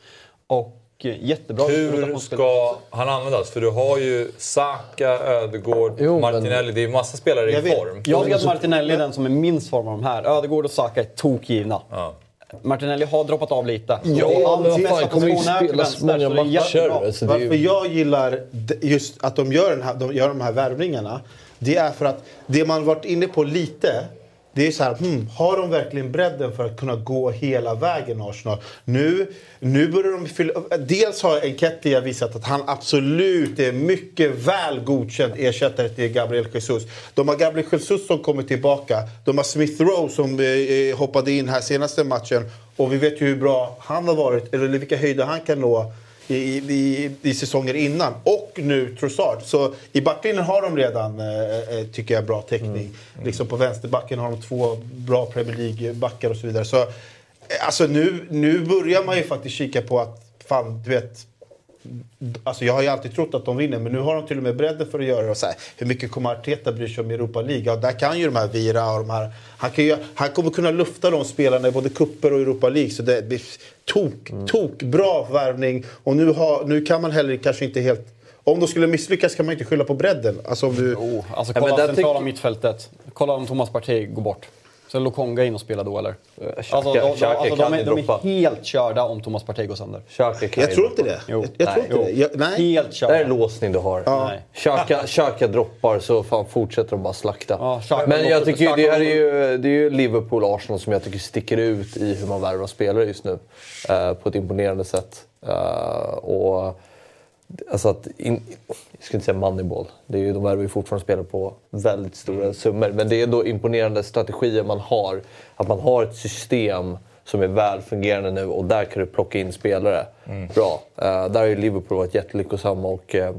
Och eh, jättebra hur ska han användas? För du har ju Saka, Ödegård, Jo, men- Martinelli. Det är massa spelare i Jag vet. form. Jag tycker att Martinelli är den som är minst form av de här. Ödegård och Saka är tokgivna. Ja. Martinelli har droppat av lite. Ja, men vad bästa fan, kommer ju position är till spela vänster, så många matcher. Alltså, Varför ju... jag gillar just att de gör, den här, de gör de här värvningarna, det är för att det man varit inne på lite, det är så här, hmm, har de verkligen bredden för att kunna gå hela vägen Arsenal? Nu, nu börjar de fylla Dels har Enketia visat att han absolut är mycket väl godkänd ersättare till Gabriel Jesus. De har Gabriel Jesus som kommer tillbaka. De har Smith Rowe som eh, eh, hoppade in här senaste matchen. Och vi vet ju hur bra han har varit, eller vilka höjder han kan nå i, i, i säsonger innan. Och nu Trossard. Så i backlinjen har de redan, eh, eh, tycker jag, bra täckning. Liksom på vänsterbacken har de två bra Premier League-backar och så vidare. Så eh, alltså nu, nu börjar man ju faktiskt kika på att, fan, du vet. Alltså jag har ju alltid trott att de vinner, men nu har de till och med bredden för att göra det. Och så här, hur mycket kommer Arteta bry sig om Europa League? Ja, där kan ju de här Vira och de här... Han, kan ju, han kommer kunna lufta de spelarna i både kupper och Europa League. Så det blir tok, tok bra värvning. Och nu, har, nu kan man heller kanske inte helt... Om de skulle misslyckas kan man inte skylla på bredden. Alltså om du... Oh, alltså Ja, kolla där centrala tycker- mittfältet. Kolla om Thomas Partey går bort. Så är Lokonga in och spelar då eller? Xhaka- Alltså, de, de, Xhaka alltså, kan de, är, ju de droppa. är helt körda om Thomas Partey går sönder. Xhaka kan Jag tror inte det. Jo. Jag, jag tror Nej. inte det. Jag, nej. Helt Det körda. är en låsning du har. Nej. Xhaka, Xhaka droppar så fan fortsätter de bara slakta. Ja, Xhaka Men jag tycker ju, det här är ju, det är ju Liverpool-Arsenal som jag tycker sticker ut i hur man värvar spelare just nu. eh, på ett imponerande sätt. Eh, och Alltså att in, jag ska inte säga moneyball. Det är ju, de värvar ju fortfarande spelare på väldigt stora summor. Men det är ändå imponerande strategier man har. Att man har ett system som är väl fungerande nu och där kan du plocka in spelare. Bra. Uh, där har ju Liverpool varit jättelyckosamma och uh,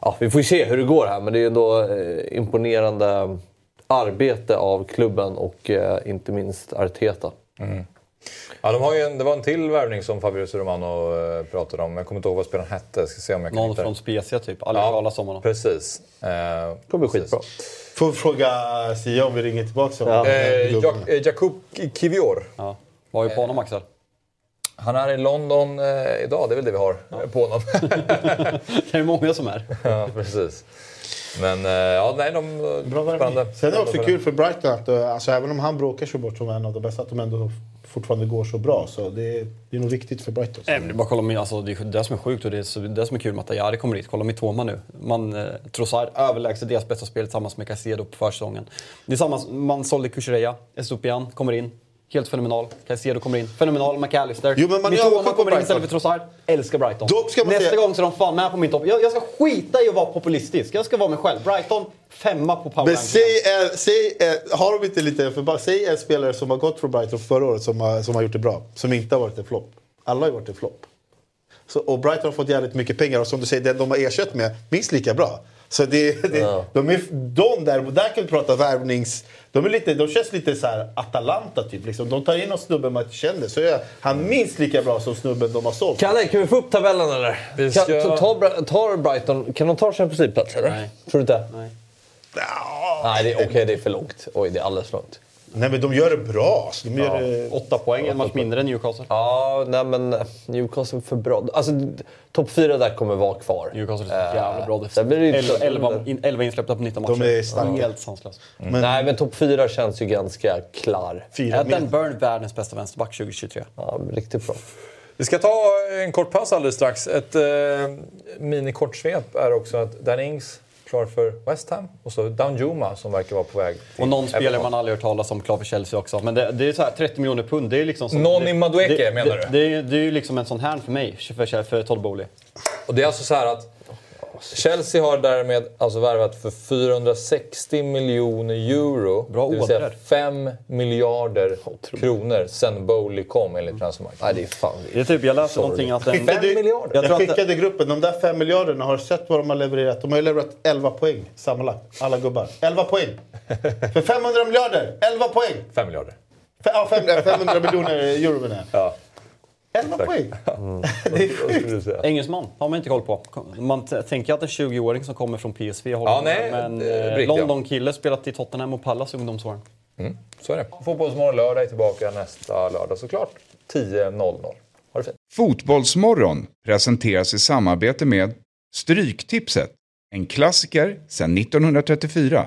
ja, vi får ju se hur det går här. Men det är ändå uh, imponerande arbete av klubben och inte minst Arteta. Ja, de har ju en, det var en till värvning som Fabrizio Romano eh, pratade om. Jag kommer inte ihåg vad spelaren hette. Ska se om jag kan Någon hitta från. Spezia typ. Aldrig hört talas om honom. Precis. Eh, Det kommer bli skitbra. Får vi fråga Sia om vi ringer tillbaka? Ja. Eh, eh, Jakub Kivior. Ja. Vad vi på honom Axel? Han är i London eh, idag. Det är väl det vi har eh, på honom. [laughs] Det är många som är. [laughs] ja, precis. Men eh, ja, nej, de... Bra spännande. Sen är det också kul för Brighton att eh, alltså, även om han bråkar sig bort som en av de bästa, att de ändå fortfarande går så bra. Så det, är- det är nog viktigt för Brighton. Nej, men det är bara kolla med, alltså, det är det som är sjukt och det är det som är kul med att Ayari kommer dit. Kolla Mitoma nu. Man, eh, Trossard överlägset deras bästa spel tillsammans med Caicedo på försäsongen. Det är samma, man sålde Kuchereya, Estupian kommer in. Helt fenomenal. Caicedo kommer in. Fenomenal. McAllister. Jo, men man är Mitoma kommer in istället för Trossard. Älskar Brighton. Nästa säga- gång så är de fan med på min topp. Jag, jag ska skita i att vara populistisk. Jag ska vara mig själv. Brighton, femma på power Men säg, eh, säg eh, har de inte lite för bara Säg en spelare som har gått från Brighton förra året som har, som har gjort det bra. Som inte har varit en flopp. Alla har ju varit en flopp. Så, och Brighton har fått jävligt mycket pengar och som du säger, den de har ersatt med minst lika bra. Så det, det, de, är, de där, där kan vi prata värvnings... De, är lite, de känns lite så här Atalanta typ. Liksom. De tar in någon snubbe man inte känner så är han minst lika bra som snubben de har sålt. Kalle, kan vi få upp tabellen eller? Vi Kan, ska- ta, ta, Bra- tar Brighton, kan de ta Champions League-plats eller? Nej. Tror du inte? Nej. Ja, Nej, det är, okej det är för långt. Oj, det är alldeles för långt. Nej men de gör det bra. Så de gör det, Åtta poäng, en match mindre än Newcastle. Ja, nej men Newcastle är för bra. Alltså, topp fyra där kommer vara kvar. Newcastle är så jävla bra det ju- defensivt. 11, in- 11 insläppta på 19 matcher. De är starka. Helt sanslöst. Nej, men topp fyra känns ju ganska klar. med. Burn världens bästa vänsterback 2023? Ja, riktigt bra. Vi ska ta en kort paus alldeles strax. Ett eh, minikortsvep är också att Dan Ings klar för West Ham och så Danjuma som verkar vara på väg till Och någon spelare Everton. man aldrig hört talas om, klar för Chelsea också. Men det, det är så här 30 miljoner pund, det är liksom... Så, Noni det- Madueke, det, menar du? Det är ju liksom en sån här för mig, för, för Todd Bowley. Och det är alltså så här att Chelsea har därmed alltså värvat för 460 miljoner euro. Bra det vill säga ådror. 5 miljarder kronor sen Bowley kom enligt Transfermarkt. Nej, det är fan... Det är typ, jag läste någonting att... En, Skickade- Fem miljarder? Jag Jag, tror att- skickade i gruppen, de där fem miljarderna, har sett vad de har levererat? De har ju levererat 11 poäng sammanlagt, alla gubbar. 11 poäng! För 500 miljarder, 11 poäng! 5 miljarder. F- ja, fem- 500 miljoner euro menar jag. Ja. 11 poäng! [laughs] Det är sjukt. engelsman har man inte koll på. Man tänker att en 20-åring som kommer från PSV håller Ja, nej, men eh. London-kille spelat i Tottenham och Pallas ungdomsåren. Så är det. Fotbollsmorgon lördag är tillbaka nästa lördag såklart. 10.00. Ha det fint. Fotbollsmorgon presenteras i samarbete med Stryktipset, en klassiker sedan 1934.